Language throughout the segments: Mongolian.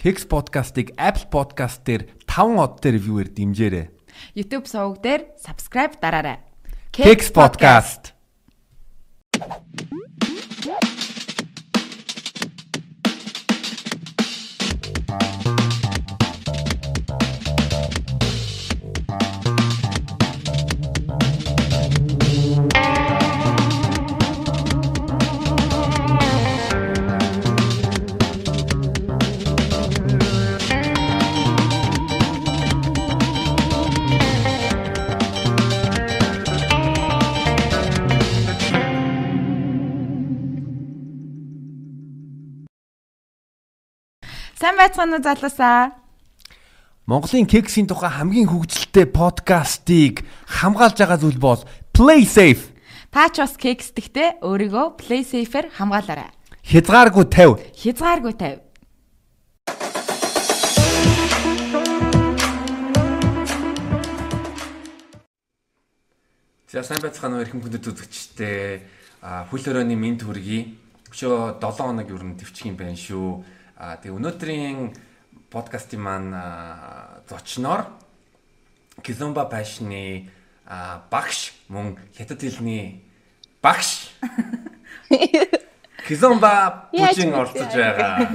Kex podcast-ыг Apple Podcast дээр 5 одтой ревюwer дэмжээрэй. YouTube суваг дээр subscribe дараарай. Kex podcast. Сайн байцгаана уу залуусаа? Монголын кексийн тухай хамгийн хөгжилтэй подкастыг хамгаалж байгаа зүйл бол Play Safe. Та ч бас кексдэгтэй өөрийгөө Play Safe-ээр хамгаалаарай. Хязгааргүй 50. Хязгааргүй тавь. За сайн байцгаана уу эрхэм хүндэт үзэгчтэй. А хөл өрөөний минь төргий. Өчөө 7 хоног юу н төвчих юм байна шүү. А тэгээ өнөөдрийн подкастын маань зочноор Кизомба Пашны а, багш мөн хятад хэлний багш Кизомба бүжин оролцож байгаа.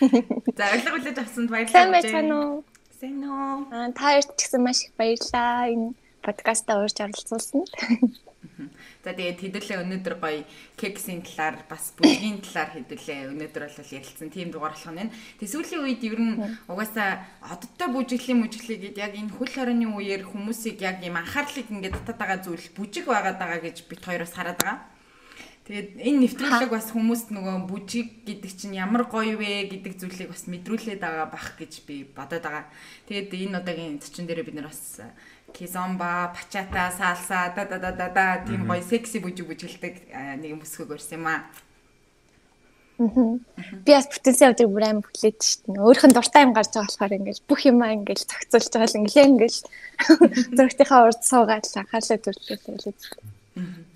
За өглөө хүлээж авсанд баярлалаа. Сайн байцгаана уу? Сайн уу? Аа та хоёрт ч гэсэн маш их баярлалаа. Энэ подкастаа уурж оролцуулсанд. За тэгээд хэдүүлээ өнөөдөр гоё кексийн талаар бас бүжгийн талаар хэдүүлээ өнөөдөр бол ярилцсан тийм дугаар болох нь. Тэг сүүлийн үед ер нь угаасаа оддтой бүжиглийн мүжиглийг яг энэ хөл хорионы үеэр хүмүүсийг яг юм анхаарлыг ингээд татаад байгаа зүйл бүжиг байгаад байгаа гэж бит хоёроос хараад байгаа. Тэгээд энэ нэвтрүүлэг бас хүмүүст нөгөө бүжиг гэдэг чинь ямар гоё вэ гэдэг зүйлийг бас мэдрүүлээд байгаа бах гэж би бодоод байгаа. Тэгээд энэ удаагийн зочин дээр бид нар бас кизомба, пачата, салса да да да да да тийм гоё секси бүжиг бүжгэлдэг нэг юм бүсгүйг өрсөн юм аа. Би бас бүтэнсийн өдөр бүр аим хүлээд дээ. Өөрийнх нь дуртай юм гарч байгаа болохоор ингээл бүх юмаа ингээл зохицуулж байгаа л ингээл ингээл зургтынхаа урд суугаад л анхаарлаа төвлөрүүлээ.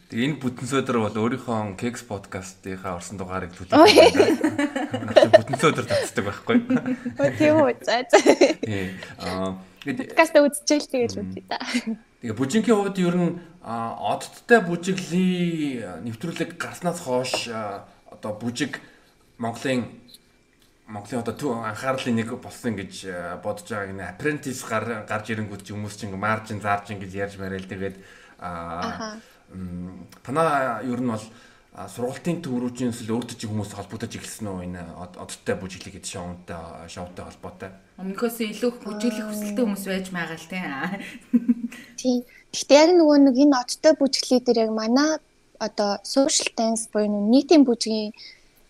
Тэгээ энэ бүтэнсөдөр бол өөрийнхөө Kex podcast-ийнхаа орсон дугаарыг төлөвлөсөн. Наач бүтэнсөдөр татдаг байхгүй. Өө тийм үү. За за. Тий. Аа Подкаст үзчихэл тэгэл үзье та. Тэгээ бүжингийн хувьд ер нь а, оддтой бүжиглийн нэвтрүүлэг гарснаас хойш одоо бүжиг Монголын Монголын одоо төв анхаарлын нэг болсон гэж бодож байгааг нэ apprentice гар гарч ирэнгүүт ч хүмүүс чинь маржин заржин гэж ярьж марил тэгээд а м, танаа ер нь бол сургалтын төврүүжийн эсвэл өөртөө чи хүмүүс холбогдож эхэлсэн үү энэ од- оддтой бүжиглийг гэдэг шоутай шоутай холбоотой. Өмнөхөөс илүү их бүжиглэх хүсэлтэй хүмүүс байж байгаа л тийм. Тийм. Гэхдээ яг нөгөө нэг энэ одтой бүжиглээ дээр яг манай одоо social dance буюу нийтийн бүжгийн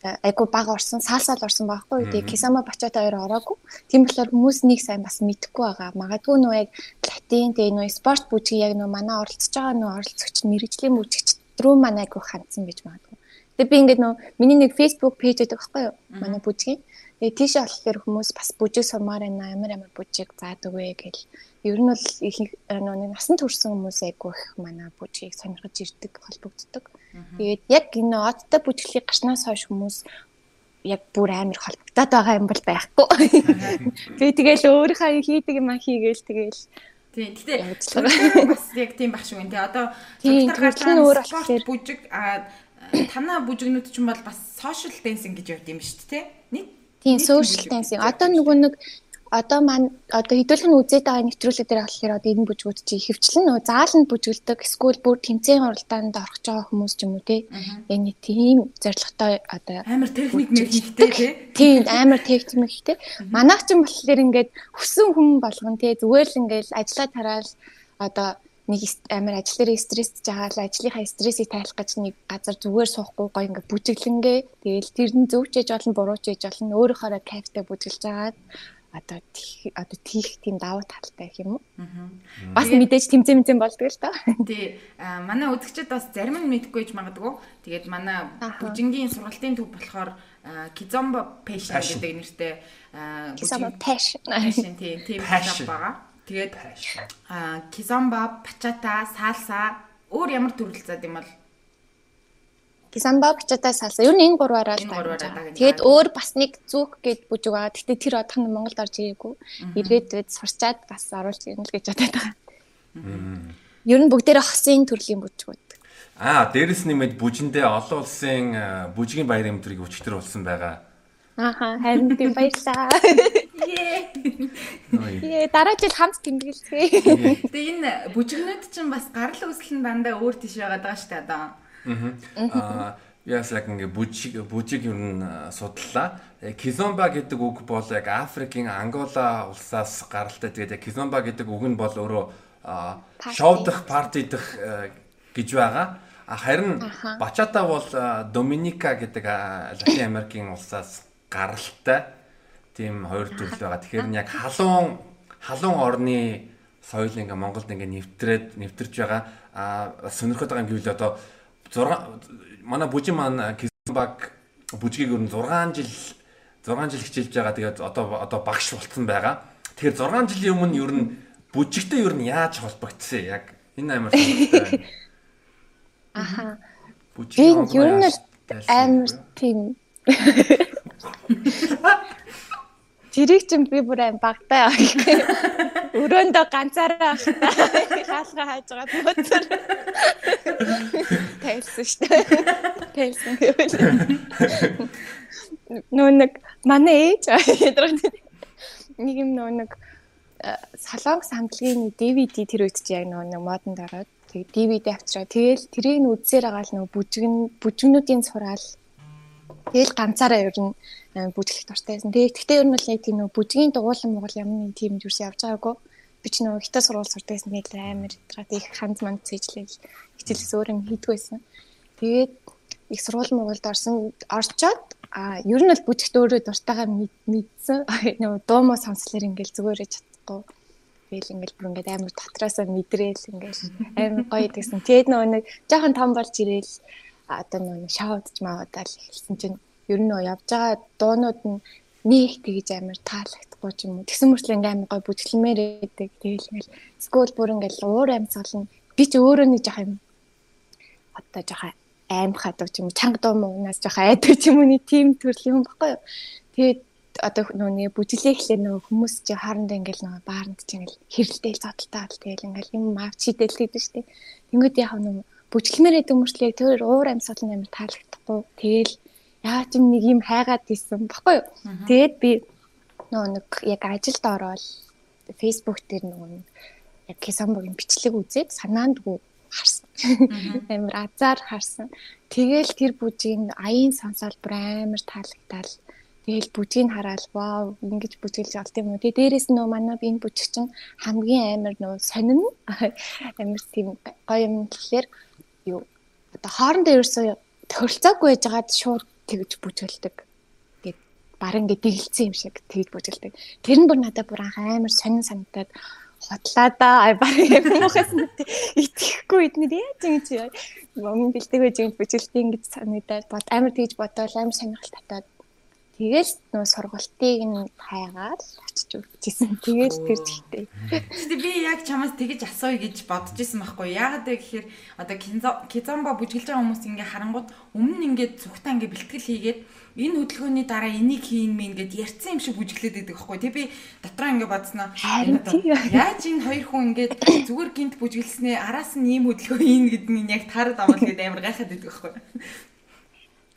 айгу баг орсон, саалсаал орсон байхгүй. Тэгээ Кисама Бачата хоёр ороогүй. Тийм болохоор хүмүүс нэг сайн бас мэдэхгүй байгаа. Магадгүй нөгөө яг латин тэгээ нөгөө спорт бүжгийг яг нөгөө манай оролцож байгаа нөгөө оролцогч мэрэгжлийн бүжигч рүү манай айгу хандсан гэж магадгүй. Тэгээ би ингээд нөгөө миний нэг Facebook пэйж байдаг байхгүй юу? Манай бүжгийн. Тэгээ тийшээ болохоор хүмүүс бас бүжиг сумаар байна амар амар бүжиг заадаг вэ гэл. Ер нь бол их нөгөө нэг насан турш хүмүүс айгу их манай бүжгийг сонирхож ирдэг, холбогддог. Тэгээд яг энэ одтой бүжиглийг гарснаас хойш хүмүүс яг бүр амар холбогдоод байгаа юм бол байхгүй. Би тэгэл өөрийнхөө хийдэг юм хийгээл тэгэл Тийм. Гэтэ бас яг тийм баг шүү нэ. Одоо нь өөр болохоор. бүжиг а танаа бүжигнүүд ч юм бол бас social dancing гэж явд юм шүү дээ. Нийт Тийм social dancing. Одоо нөгөө нэг одоо маань одоо хэдүүлэх нь үзээд байгаа нэвтрүүлэг дээр болохоор одоо энэ бүжгүүд чи хөвчлэн нөгөө зааланд бүжгэлдэг эсвэл бүр тэмцээн уралдаанд орох жоо хүмүүс ч юм уу те. Яг нэг тийм зорилготой одоо амар техник хийхтэй тий. тийм амар техник ихтэй. Манайх ч юм болохоор ингээд хүссэн хүн болгон те зүгээр л ингээд ажиллаа тараал одоо нэг амар ажил дээр стрессж байгаа л ажлынхаа стрессийг тайлах гэж нэг газар зүгээр суухгүй гоё ингээд бүжиглэнгээ. Тэгээл тэр нь зөв ч ээж болон буруу ч ээж болно өөрөөхөө кайфтай бүжиглж байгаад одоо тийх одоо тийх тийм давуу талтай гэх юм уу? Бас мэдээж тэмцээн тэмцээн болдгоо л та. Тий. А манай үзэгчид бас зарим нь мэдгүй ч магадгүй. Тэгээд манай бүжингийн сургалтын төв болохоор Kizomba Passion гэдэг нэртэй бүжиг- passion. Passion тийм тийм байгаа. Тэгээд а, Kizomba, Bachata, Salsa өөр ямар төрөл зад юм бол Кисамба бачата салса. Ер нь энэ гурваараа л дагнаж Тэгээд өөр бас нэг зүг гээд бүжиг байгаа. Гэтэ тэр одохон Монголд орж ирээгүй. Ирээдүйд сурчаад бас оруулж ирнэ л гэж бодоод байгаа. Ер нь бүгдээрээ хосын төрлийн бүжгүүд. Аа, дээрэс нэмээд бүжиндээ олон улсын бүжгийн баяр эмтрийг өчтөр болсон байгаа. Ааха харин тийм баярлаа. Ее. Дараа жил хамт тэмдэглэцгээе. Тэгээ энэ бүжигнүүд чинь бас гарал үүсэл нь дандаа өөр тийш байгаад байгаа шүү дээ одоо. Аа, яаслаг ингээ бүжиг бүжиг ер нь судлаа. Э, Кизомба гэдэг үг бол яг Африкийн Ангола улсаас гаралтай. Тэгээд яг Кизомба гэдэг үг нь бол өөрөө шоудах, парти дах э, гэж байгаа. Харин. Бачата бол Доминика гэдэг Латин Америкийн улсаас гаралтай. Тийм хоёр төрөл байгаа. Тэгэхээр нь яг халуун халуун орны соёл ингээ Монголд ингээ нэвтрээд нэвтэрч байгаа. А сонирхоод байгаа юм гэвэл одоо 6 манай бүжин маань Кизбаг бүжгийг ер нь 6 жил 6 жил хичээлж байгаа. Тэгээд одоо одоо багш болцсон байгаа. Тэгэхээр 6 жилийн өмнө ер нь бүжигтэй ер нь яаж холбогдсон яг энэ амар сонирхолтой. Ааха. Бүжгийн Би ер нь амар тийм Тэрийг ч би бүр аим багтаа. Өрөөндөө ганцаараа хаалга хайж байгаа нөөцөр. Тайлсан шүү дээ. Тайлсан гэвэл. Нөө нэг манай ээж нэг юм нөө нэг э, солонгос хамтлагийн DVD тэр үед чи яг нөө нэг модонд ороод тэг DVD авчраа. Тэгэл тэрийг үзсээр байгаа л нөө бүжгэн бүжгнүүдийн сураал Тэгэл ганцаараа ер нь э, бүжиглэх дуртай байсан. Тэгээ гэхдээ ер нь бол яг тийм нөө бүжгийн дугуулан Монгол ямар нэг тийм юус явж байгаагүй. Би ч нөө хитэ сурвал сурдаг байсан. Тэгэл амар ятгаад их ханд манд цэжлээл хичээлээс өөр юм хийдгүй байсан. Тэгээд их сурвал Монголд орсон орчоод а ер нь бол бүжигт өөрөө дуртайгаа мэд- мэдсэн. Нөө дуу муу сонслоор ингээл зүгээрээ чадахгүй. Тэгэл ингээл бүр ингээд амар дотроосоо мэдрээл ингээл амар гоё гэсэн. Тэгээд нөө нэг жоохон том болж ирээл одоо нөө шоудж маавдаал эхэлсэн чинь ер нь явж байгаа дуунууд нь нэг тэгж амар таалагдахгүй ч юм уу. Тэгсэн мөрчлөө ингээм амар гоё бүжиглэмээр байдаг. Тэгэл ингээл скул бүр ингээл уур амьсгал нь би ч өөрөө нэг жоох юм одоо жоох аймхаад ч юм уу чанга дуу муунаас жоох айдаг ч юм уу нэг тийм төрлийн хүн баггүй юу. Тэгээд одоо нөөний бүжиглээ гэхлээр нөгөө хүмүүс чи хоорондоо ингээл нөгөө баарнд чи ингээл хэрэлдээл зодтолтой бол тэгэл ингээл юм авч шидэл гэдэг шүү дээ. Тэнгүүд яг нөгөө бүжиглэмээр идэг мөрчлөө тэр уур амьсгал нь амар таалагдахгүй. Тэгэл яа ч юм нэг юм хайгаад исэн баггүй юу. Тэгээд би нөгөө нэг яг ажилд ороод Facebook дээр нөгөө яг кисамбогийн бичлэг үзээд санаандгүй харсан. Амар азар харсан. Тэгэл тэр бүжгийн аян сонсоод бүр амар таалагдал. Тэгэл бүжгийг хараад вау ингэж бүжгэлж олд юм уу. Тэгээ дээрэс нь нөө манай энэ бүжиг чинь хамгийн амар нөө сонин амар тийм гоё юм гэхэлэр юу одоо хоорондоо ерөөсөө тохиролцоогүй байж байгаад шууд тэгж бүжгэлдэг гэд баг ингэ дэглэлсэн юм шиг тэгж бүжгэлдэг. Тэр нь бүр надад бүр амар сонин санагдаад хотлаа да ай баг юм уухаас нь итгэхгүй эднэр яаж ингэж юм бэлдэг байж ингэж бүжгэлдэг ингэж санагдаад бод амар тэгж бодоод амар сонирхол татаад Тэгэл нөө сургалтыг нь хайгаад очиж үзчихсэн. Тэгэл тэр зихтэй. Гэтэ би яг чамаас тэгэж асууя гэж бодож исэн байхгүй. Яагаад вэ гэхээр одоо кизомба бүжгэлж байгаа хүмүүс ингээ харангууд өмнө ингээ зүгтаа ингээ бэлтгэл хийгээд энэ хөдөлгөөний дараа энийг хийн мэн гэд ярьсан юм шиг бүжиглээд байдаг байхгүй. Тэг би дотроо ингээ бодсноо. Яаж энэ хоёр хүн ингээ зүгээр гинт бүжгэлснээ араас нь ийм хөдөлгөөн хийн гэдэг нь яг тарад авал гэдэг амар гайхаад байдаг байхгүй.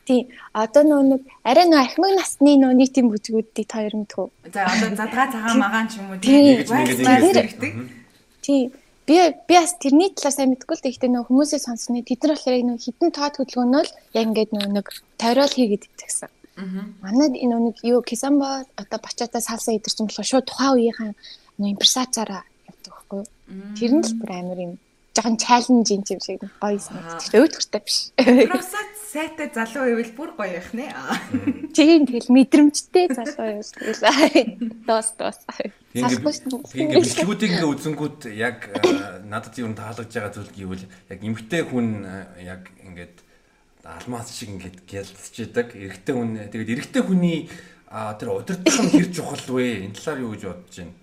Тийм. Одоо нөө нэг арай нөө ахмаг насны нөө нийтийн бүжгүүдийг та хоёр мэдхүү. За одоо задгаа цагаан магаан ч юм уу Тийм. Хэрэгтэй. Тийм. Би би бас тэрний талаар сайн мэдгүй л гэхдээ нөө хүмүүсээс сонсноо тэд нар болохоор нөө хитэн тоод хөдөлгөөнөө л яг ингээд нөө нэг тойрол хийгээд идчихсэн. Аа. Манайд энэ нэг юу кисамба одоо бачата салса идэрч юм болохоор шууд тухайн үеийнхэн нөө импресацаараа явдаг байхгүй. Тэр нь л бүр амар юм жоохон чаленж юм шиг гоё санагдчих. Өөдгөртэй биш. Просад сайтай залуу байвал бүр гоё байх нэ. Тийм тэгэл мэдрэмжтэй залуу юу тэгэл доос доос. Дээ. ингээ үзэнгүүт яг э, надад юу таалагдж байгаа зүйл гэвэл яг эмгтэй хүн э, яг ингээд алмаз шиг ингээд гялцчихдаг. Эрэгтэй хүн тэгээд эрэгтэй хүний тэр удирдах нь хэр чухал вэ? Энэ талаар юу гэж бодож байна?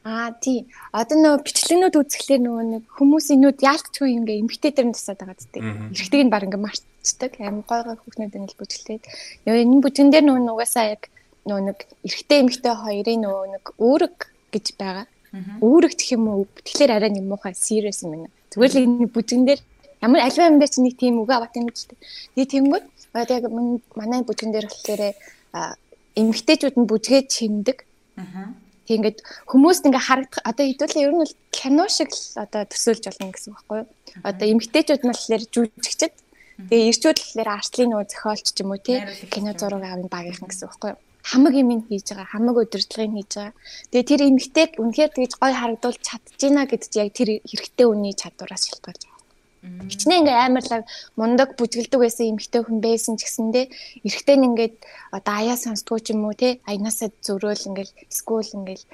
Аа тий. Одоо нөгөө бичлэгнүүд үзэхлээр нөгөө нэг хүмүүсийн нүд яалтчгүй ингээ эмгтэй дээр нь тусаад байгаа гэдэг. Эрэгтэйг нь баг ингээ марцдаг. Амин гой гой хүүхнүүд л бүжгэлээд. Нөгөө энэ бүжгэн дээр нөгөө нугасаа яг нөгөө нэг эрэгтэй эмгтэй хоёрын нөгөө нэг үүрэг гэж байгаа. Үүрэг гэх юм уу? Тэгэхээр арай нэг муухай serious юм байна. Зүгээр л энэ бүжгэн дээр ямар альва юм дээр чи нэг тийм үг аваад юм гэж. Тэгээ тэнгүүд одоо яг манай бүжгэн дээр болохоор эмгтээчүүд нь бүжгээ чимдэг. Аа Тэг ингээд хүмүүст ингээ харагдах одоо хэдүүлээ ер нь бол кино шиг л одоо төсөөлж болно гэсэн байхгүй юу? Одоо эмгтээчүүд нь болохоор жүжигчд. Тэгээ ирчүүд болохоор артлын нөгөө зохиолч ч юм уу тий кино зураг авын багийнхан гэсэн байхгүй юу? хамаг юм хийж байгаа хамаг удирдлагыг хийж байгаа. Тэгээ тэр эмгтэйг үнэхээр тэгж гой харагдуулж чадчихна гэдэж яг тэр хэрэгтэй үний чадвараас шалтгаалж. Хичнээн ингээ амарлаг мундаг бүжгэлдэг байсан эмхтэй хүн байсан ч гэсэндээ эрэхтэй нь ингээд одоо аяа сонсдгоо ч юм уу те аянасаа зөрөөл ингээл скул ингээл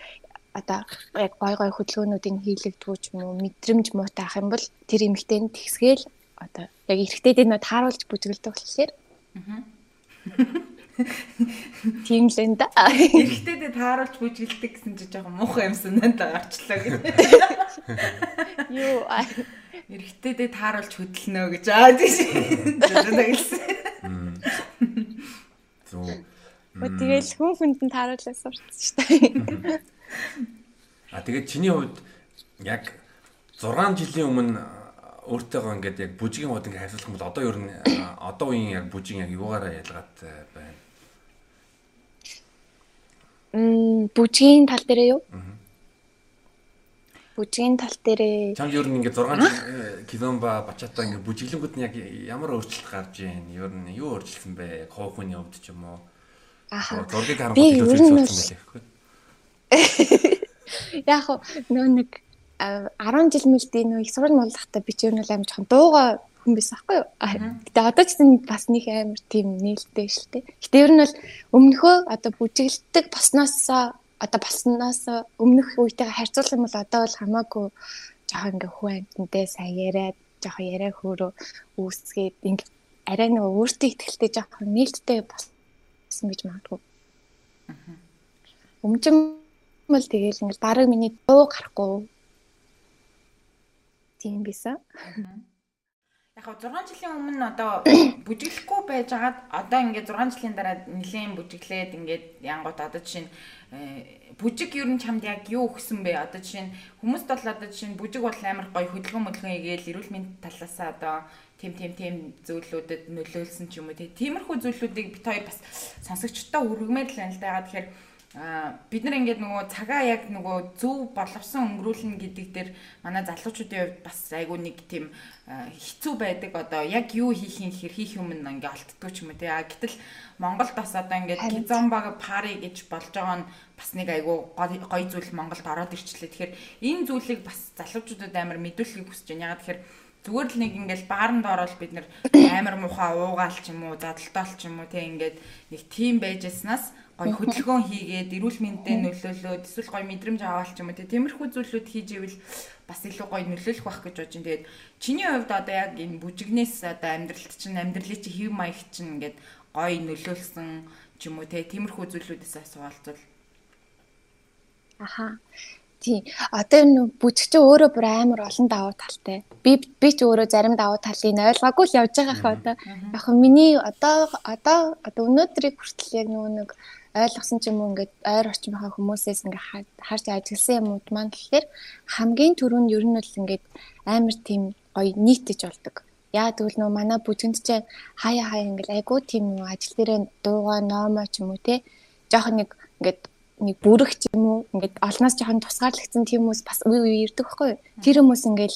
одоо яг гой гой хөдөлгөөнүүдийн хийлэгдвүү ч юм уу мэдрэмж муутай ах юм бол тэр эмхтэй нь тэгсгээл одоо яг эрэхтэйд нь тааруулж бүжгэлдэг болохоор Тийм л энэ да. Эрэхтэйдээ тааруулж бүжгэлдэг гэсэн чи жоохон муухай юмсан надад гарчлаа гэх. Юу эрэгтэйдээ тааруулж хөдөлнө гэж аа тийм хэлсэн. Зөө. Тэгэл хүн хүнд нь тааруулаад сурцсан шүү дээ. А тэгээд чиний хувьд яг 6 жилийн өмнө өөртөөгөө ингээд яг бүжгийн хууд ингээд харьцуулах юм бол одоо ер нь одоо үеийн яг бүжгийн яг юугаараа ялгаатай байна? Мм бүжгийн тал дээр юу? Бүжгийн тал дээрээ чамд ер нь ингээд 6 киломба бачаатаа ингээд бүжиглэнгүүд нь яг ямар өөрчлөлт гарч ийн? Ер нь юу өөрчлөсөн бэ? Хоо хүний хувьд ч юм уу? Аа зургийг харахад илүү зүйлсэн байлээ. Яг нөө нэг 10 жил мэлдээ нөө их сурал муулахтаа би ч ер нь амар жоохон дууга хүн байсан байхгүй юу. Гэтэ одоо ч бас нэг амар тийм нээлттэй шүү дээ. Гэтэ ер нь бол өмнөхөө одоо бүжиглдэг босноосоо одоо болсноос өмнөх үетэйгээ харьцуулах юм бол одоо бол хамаагүй жоохон ингээ хүү амтнтэй сайн яриад жоохон яриа хөөрөө үүсгээд ингээ арай нөгөө өөртөө ихтэй жоохон нээлттэй болсон гэж магадгүй. Өмчм бол тэгээл ингээ бараг миний дуу гарахгүй. Тийм бисэн. Яг 6 жилийн өмнө одоо бүжиглэхгүй байж хагаад одоо ингээд 6 жилийн дараа нэлийн бүжиглээд ингээд янгууд одоо жишээ нь Э, бүжиг ер нь чамд яг юу өгсөн бэ? Одоо жишээ нь хүмүүст бол одоо жишээ нь бүжиг бол амар гоё хөдөлгөөн мөдөлгөөн игээл эрүүл мэндийн талаасаа одоо тим тим тим зүйлүүдэд нөлөөлсөн ч юм уу тиймэрхүү зүйлүүдийг бит хоёр бас сонсогчтой өргөмээр л байна л да. Тэгэхээр бид нар ингээд нөгөө цагаа яг нөгөө зөв боловсон өнгөрүүлнэ гэдэг дээр манай залуучуудын хувьд бас айгүй нэг тийм хэцүү байдаг одоо яг юу хийхин хэр хийх юм ингээ алддгүй ч юм уу тий. А гэтэл Монголд бас одоо ингээд кизомбаг пари гэж болж байгаа нь бас нэг айгүй гоё зүйл Монголд ороод ирчлээ. Тэгэхээр энэ зүйлийг бас залуучуудад амар мэдүүлэхийг хүсэж байна. Ягаад тэгэхээр зүгээр л нэг ингээл бааранд ороод бид нэр амар муухай уугаал ч юм уу задалтаал ч юм уу тий ингээд нэг тим байжснаас гой хөдөлгөөн хийгээд эрүүл мэндэд нөлөөлөөд эсвэл гой мэдрэмж аваал ч юм уу тиймэрхүү зүйлүүд хийж ивэл бас илүү гой нөлөөлөх байх гэж бодож байна. Тэгээд чиний хувьд одоо яг энэ бүжигнээс одоо амьдралт чинь амьдралын чи хэв маяг чинь ингээд гой нөлөөлсөн ч юм уу тиймэрхүү зүйлүүдээс асуултвал Аха. Тий. Одоо энэ бүжигч өөрөө бүр амар олон давуу талтай. Би би ч өөрөө зарим давуу талыг ойлгоогүй л явж байгаа хаа одоо. Яг миний одоо одоо одоо өнөөдрийг хүртэл яг нөгөө нэг ойлгосон ч юм уу ингээд ойр орчмынхаа хүмүүсээс ингээд харж ажилласан юмуд маань тэгэхээр хамгийн түрүүнд ер нь бол ингээд амар тийм гоё нийтэж болдог. Яа тэгвэл нөө манай бүжгэнд ч хаяа хаяа ингээд айгуу тийм нөө ажил дээрээ дуугаа номоо ч юм уу те жоох нэг ингээд нэг бүрэх ч юм уу ингээд олноос жоохон тусгаарлагдсан тийм хүмүүс бас үе үе ирдэг байхгүй тэр хүмүүс ингээд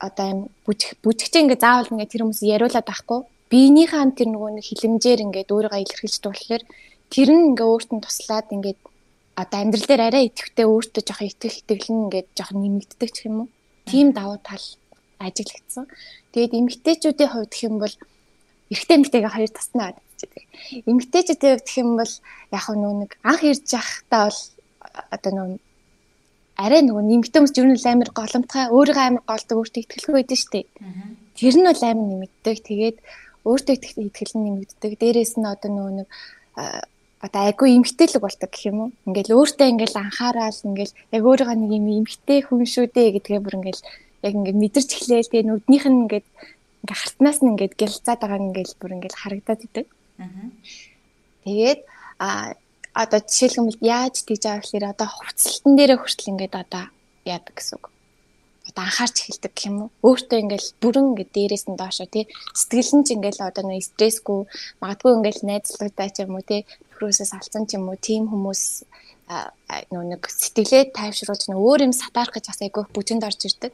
одоо юм бүжих бүжигчээ ингээд заавал ингээд тэр хүмүүс яриулаад байхгүй. Биенийхээ тэр нөгөө нэг хилэмжээр ингээд өөрийгөө илэрхийлж болохоор тэр нь ингээ өөрт нь туслаад ингээд одоо амьдрал дээр арай итгэвтэй өөртөө жоох итгэх итгэлэн ингээд жоох нэмэгддэг ч юм уу. Тийм давуу тал ажиглагдсан. Тэгээд эмгтээчүүдийн хувьд гэх юм бол эрэгтэй эмгтэйгээ хоёр таснаа гэдэг. Эмгтээчүүдийн хувьд гэх юм бол яг нэг анх ирж явахдаа бол одоо нөө арай нөгөө хүмүүс юу нэг амар голомтгай өөрийгөө амар голдог өөртөө итгэлгүй байдаг шүү дээ. Тэр нь бол амар нэмэгдэг. Тэгээд өөртөө итгэл нь нэмэгддэг. Дээрээс нь одоо нөгөө нэг одоо айгүй эмгтээлэг болдог гэх юм уу. Ингээл өөртөө ингээл анхаарал ингээл яг өөрийгөө нэг юм эмгтэй хүн шүү дээ гэдгээ бүр ингээл яг ингээд мэдэрч эхлээл тэгээ нүднийх нь ингээд ингээ хартнаас нь ингээд гэлцаад байгаа ингээл бүр ингээл харагдаад идэг. Аа. Тэгээд а одоо жишээлбэл яаж тийж байгаа гэхээр одоо хувцалтан дээрээ хүртэл ингээд одоо яадаг гэсэн үг одоо анхаарч эхэлдэг гэх юм уу. Өөртөө ингээл бүрэн ингээд дээрээс нь доошо тий сэтгэл нь ч ингээл одоо нэг стрессгүй магадгүй ингээл найзлуудаа ч юм уу тий нөхрөөсөөс алцсан ч юм уу тийм хүмүүс нөө нэг сэтгэлээ тайвшруулж нөө өөр юм сатаарах гэж бас айгүй бүжинд орж ирдэг.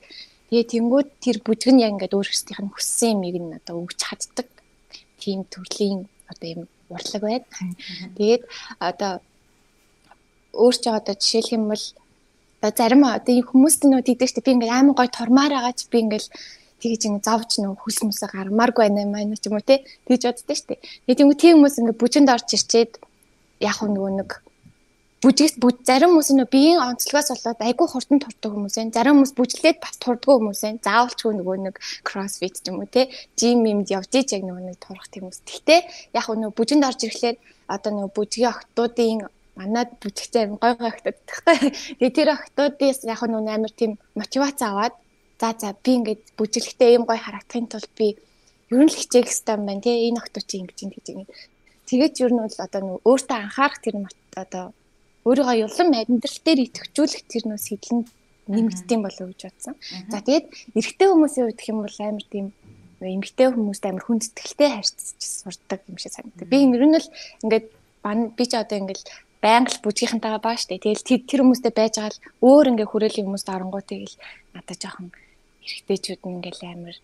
Тэгээ тэнгууд тэр бүжиг нь яг ингээд өөр өөрсдийнх нь хүссэн юмыг нь одоо өгч чаддаг. Тийм төрлийн одоо юм урлаг байд. Тэгээд одоо өөр ч одоо жишээлх юм бол зарим одоо хүмүүст нөө тийдэг штэ би ингээл аймаг гой тормаар байгаач би ингээл тэгэж ингэ завж нөө хүс мүсэ гармааргүй байна маа ч юм уу те тэгж боддоо штэ тэгээд юм тийм хүмүүс ингээ бүжинд орж ирчээд яг нөгөө нэг бүжигс бүж зарим хүмүүс нөө биеийн онцлогоос болоод айгүй хурдан турдаг хүмүүс байна. Зарим хүмүүс бүжлээд бас турддаг хүмүүс байна. Заавалчгүй нөгөө нэг кроссфит ч юм уу те жим юмд явж ич яг нөгөө нэг турах тийм хүмүүс. Гэхдээ яг нөгөө бүжинд орж ирэхлээр одоо нөгөө бүжгийн охтуудын манад бүжигтэй гой гой охтууд тахгүй. Тэгээ тэр охтуудаас яг нь амар тийм мотивац аваад за за би ингээд бүжиглэхдээ ийм гой харагдахын тулд би ер нь л хичээх хэрэгтэй юм байна тий энэ охтууд чи ингэж ингэж ингэ. Тэгээд ер нь бол одоо нөгөө өөртөө анхаарах тэр одоо өөрийгөө юлан амьдрал дээр итгэжүүлэх тэр нөө сэтлэн нэмэгддэм болов гэж бодсон. За тэгээд эрэгтэй хүмүүсийн хувьд гэх юм бол амар тийм эмэгтэй хүмүүст амар хүн сэтгэлтэй харьцаж сурдаг юм шиг санагдав. Би ер нь л ингээд би ч одоо ингээд байнга л бүжгийнхэнтэйгээ баа штэ. Тэгэл тэр хүмүүстэй байж байгаа л өөр ингээ хүрээлэн хүмүүст оронгоо тэгэл надад жоохон эргэжтэйчүүд нь ингээл амар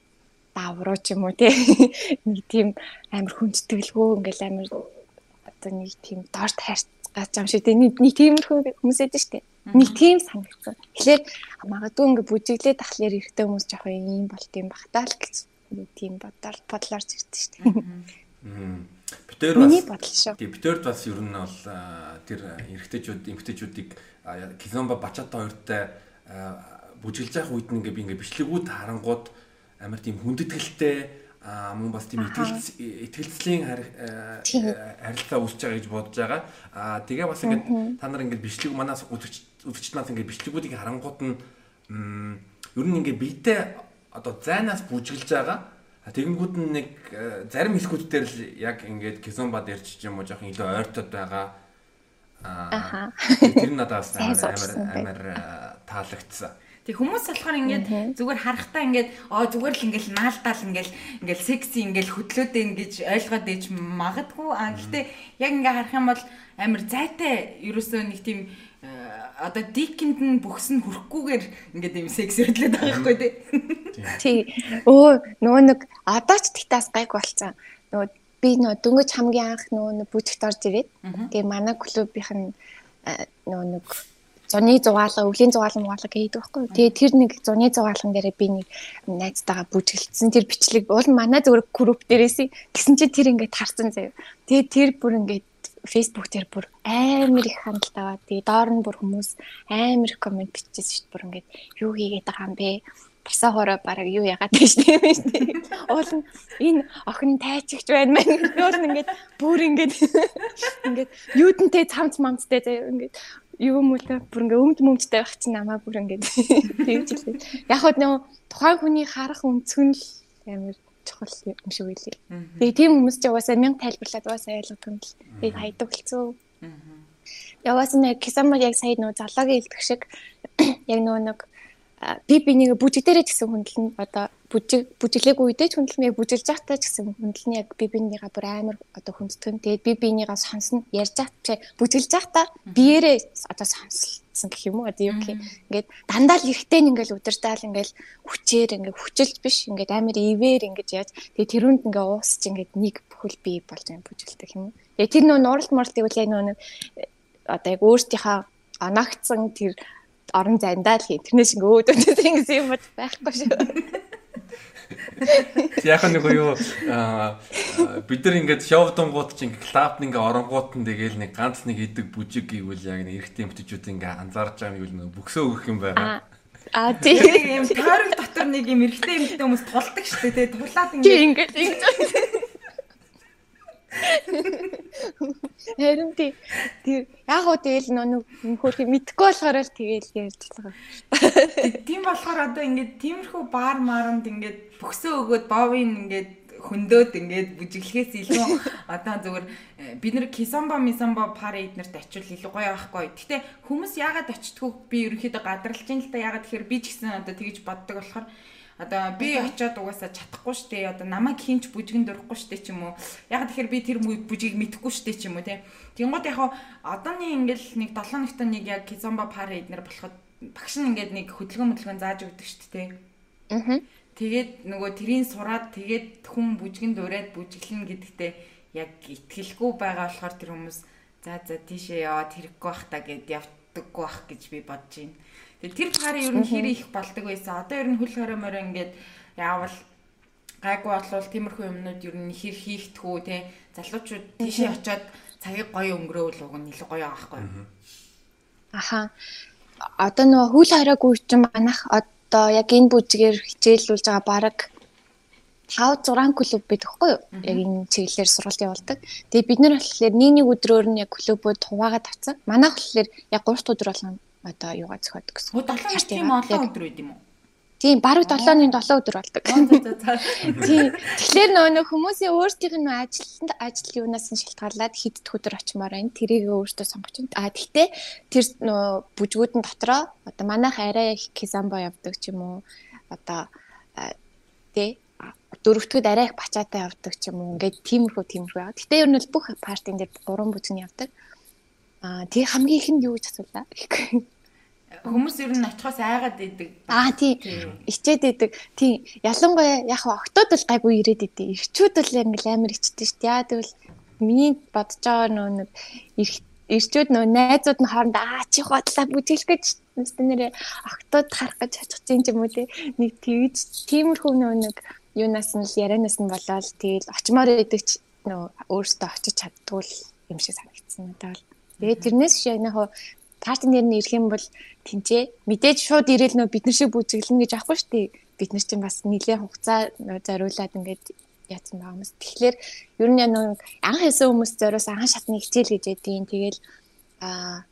давруу ч юм уу тий. Нэг тийм амар хүндэтгэлгүй ингээл амар одоо нэг тийм дорт хайрцаж юм шиг тий. Нэг тиймэрхүү хүмүүс эдэн штэ. Нэг тийм санагдсан. Тэгэхээр магадгүй ингээ бүжиглээд тахлаар эргэтэй хүмүүс жоохон юм болт юм бахтаа л гэж тийм бодоор бодлоор зэрэг штэ. Аа Битээр бас тий битээрд бас ер нь бол тэр эрэгтэйчүүд эмэгтэйчүүдийг Кизомба Бачата хоёртай бүжиглж явах үед би ингээ бичлэгүүд харангууд амар тийм хүндэтгэлтэй а мөн бас тийм итгэлц итгэлцлийн харилцаа үүсэж байгаа гэж бодож байгаа. А тэгээ бас ингээд та нар ингээд бичлэг манаас үзэгч үзэгчнаас ингээд бичлэгүүдийг харангууд нь ер нь ингээд биетээ одоо зайнаас бүжиглж байгаа тэгэнгүүт нь нэг э, зарим хэсгүүд дээр л яг ингээд кизомба дээр ч юм уу жоохон илүү ойртоод байгаа. Аа. Тэр нь надад бас амар амар э, таалагдсан. Тэг хүмүүс болохоор ингээд зүгээр харахтаа ингээд оо зүгээр л ингээд наалдаал ингээд ингээд секси ингээд хөдлөөдөө ингэж ойлгоод ээж магадгүй. А гэхдээ яг ингээд харах юм бол амар зайтай ерөөсөө нэг тийм одоо дикэнд нь бүхс нь хүрхгүйгээр ингээд юм секс хөдлөд байгаа байхгүй тий. Тий. Өө нөгөө нэг одоо ч тэгтээс гайг болцсон. Нөгөө би нөгөө дөнгөж хамгийн анх нөгөө бүжигт орж ирээд тэгээ манай клубийнх нь нөгөө нэг зуны зугаалга, өвлийн зугаалга мугаалга гэдэг байхгүй. Тэгээ тэр нэг зуны зугаалган дээр би нэг найзтайгаа бүжиглсэн. Тэр бичлэг уул манай зөвхөн групп дээрээс тэгсэн чинь тэр ингээд харсан заяа. Тэгээ тэр бүр ингээд Facebook дээр бүр амар их хандлт аваад тэгээ доор нь бүр хүмүүс амар их комент биччихсэн шүү дээ. Бүр ингээд юу хийгээд байгаа юм бэ? Босоо хороо бараг юу яагаад гэж тийм шүү дээ. Уул нь энэ охин тайчигч байна мэн. Уул нь ингээд бүр ингээд ингээд юудэнтэй цамц мамцтай заяа ингээд юу та бүр ингээ өмд мөмдтэй байх чинь намаа бүр ингээ тэгж хэлээ. Яг хөө нөө тухайн хүний харах өнцгөн л амар чухал юм шиг үлээ. Тэгээ тийм хүмүүс ч угаасаа мянга тайлбарлаад угаасаа ойлгох юм л. Би хайдаг болцсон. Яваас нэг кисамар яг сая нөө залаагийн илтгэх шиг яг нөө нэг би бинийг бүжиг дээрээ ч гэсэн хүндэлнэ. Одоо бүжиг бүжиглээгүй үедээ ч хүндэлнэ. Бүжилж байхдаа ч гэсэн хүндэлнэ. Яг би бинийгаа бүр амар одоо хүндтгэн. Тэгээд би бинийгаа сонсно. Ярьж байхдаа бүжиглж байхдаа биеэрээ одоо сонслсон гэх юм уу. Одоо юу гэх юм. Ингээд дандаа л эрэхтэй ингээл удирдаал ингээл хүчээр ингээд хүчилж биш ингээд амар ивэр ингээд яаж тэгээд тэрүүнд ингээ уусч ингээд нэг бүхэл бий болж байгаа бүжиглдэг юм уу. Тэгээд тэр нөө нуралт муралтыг үл яг нөө одоо яг өөртөөхөө анаагцсан тэр орон зайндаа л интернэт шиг өөдөөс ингэсэн юм байхгүй шүү. Яг нэг юу бид нар ингээд шоудонгууд чи ингээд клабт ингээ оронгууд нь тэгэл нэг ганц нэг идэг бүжиг гэвэл яг нэг эрэгтэй эмэгтэйчүүд ингээ анзаарч байгаа юм бол бөксөө өгөх юм байгаа. А тийм юм тойрог дотор нэг юм эрэгтэй эмэгтэй хүмүүс тулдаг шүү дээ. Тулаад ингээ ингээд ингэж Харин тий. Тэр яг уу тэгэл нөө хөрхи мэдхгүй болохоор л тэгэл ярьж байгаа. Тийм болохоор одоо ингээд тиймэрхүү баар маранд ингээд бөксөө өгөөд бовын ингээд хөндөөд ингээд бүжиглэхээс илүү одоо зүгээр э, бид нэр кисамба мисамба парад нарт очивол илүү гоё байхгүй. Гэтэ хүмүүс яагаад очтгүй би ерөнхийдөө гадралж ин л та яагаад тэгэхээр би ч гэсэн одоо тэгж боддог болохоор Одоо би очиод угаасаа чадахгүй штэ. Одоо намайг хинч бүжгэн дурахгүй штэ ч юм уу. Яг тэгэхээр би тэр бүжгийг мэдэхгүй штэ ч юм уу тий. Тэнгууд яг одооны ингээл нэг 7 ногтой нэг яг кизомба пара эднэр болоход багш нь ингээд нэг хөдөлгөөн хөдөлгөөн зааж өгдөг штэ тий. Аа. Тэгээд нөгөө тэрийн сураад тэгээд хүн бүжгэн дураад бүжиглэн гэдэгтээ яг итгэлгүй байгаа болохоор тэр хүмүүс за за тийшээ яваад хэрэггүй бах та гэд явдаггүй бах гэж би бодож байна. Тэгээ тэр парын ер нь хэр их болдог байсан. Одоо ер нь хөл хоромоор ингээд яавал гайгүй болвол тиймэрхүү юмнууд ер нь хэр хийхдгүү те залуучууд тийшээ очиод цагийг гоё өнгөрөөвөл уг нь илүү гоё аахгүй. Аха. Одоо нөгөө хөл хороогүй чинь манах одоо яг энэ бүжгээр хичээлүүлж байгаа баг 5 6 клуб байдаг хгүй юу? Яг энэ чиглэлээр сургалт явуулдаг. Тэгээ бид нар болохоор нэг нэг өдрөөр нь яг клубүүд хуваагаад авсан. Манайх болохоор яг 3 дахь өдөр болгоно одоо юугаа зөхиодог гэсэн. Өө 7 хар тийм олон өдөр байд юм уу? Тийм, бараг 7-ны 7 өдөр болдог. Тийм. Тэгэхээр нөгөө хүмүүсийн өөрсдийнх нь ажил ажил юунаас нь шалтгаалаад хэд өдөр очимоор байна. Тэрийг өөртөө байна. А тэгтээ тэр нөгөө бүжгүүдэн дотроо одоо манайх арай их кизамбо явдаг ч юм уу. Одоо тий дөрөвдөгд арай их бачаатай явдаг ч юм уу. Ингээд тиймэрхүү тиймэрхүү. Гэтэ ер нь л бүх партийн дээр гурван бүжгэн явдаг. Аа тий хамгийн ихэнд юу гэж асуулаа? Хүмүүс ер нь очихоос айгаад идэг. Аа тий. Ичээд идэг. Тий. Ялангуяа яг октод бол гайгүй ирээд идэв. Ирчүүд бол ингээл амар ичдэг шүү дээ. Яа тэгвэл миний бодож байгаа нөө нэг ирчүүд нөө найзууд нь хооронд аа чи хотлаа бүжиглэх гэж нэстэ нэрээ октод харах гэж очих юм юм уу те. Нэг тэгж тиймэрхүү нөө нэг юунаас нь л ярианаас нь болоод тэгэл очимоор идэг нөө өөртөө очиж чаддгүй юм шиг санагдсан надад бол. Тэгээд тэрнээс шиг яг партнер нь ирэх юм бол тэнцээ мэдээж шууд ирээл нөө бид нар шиг бүжиглэн гэж аахгүй шүү дээ. Бид нар чинь бас нэлээд хугацаа зориулаад ингээд яатсан байгаа юмс. Тэгэхээр ер нь нөө анх хэлсэн хүмүүс зориос анх шатны хичээл гэж ядгийн. Тэгэл аа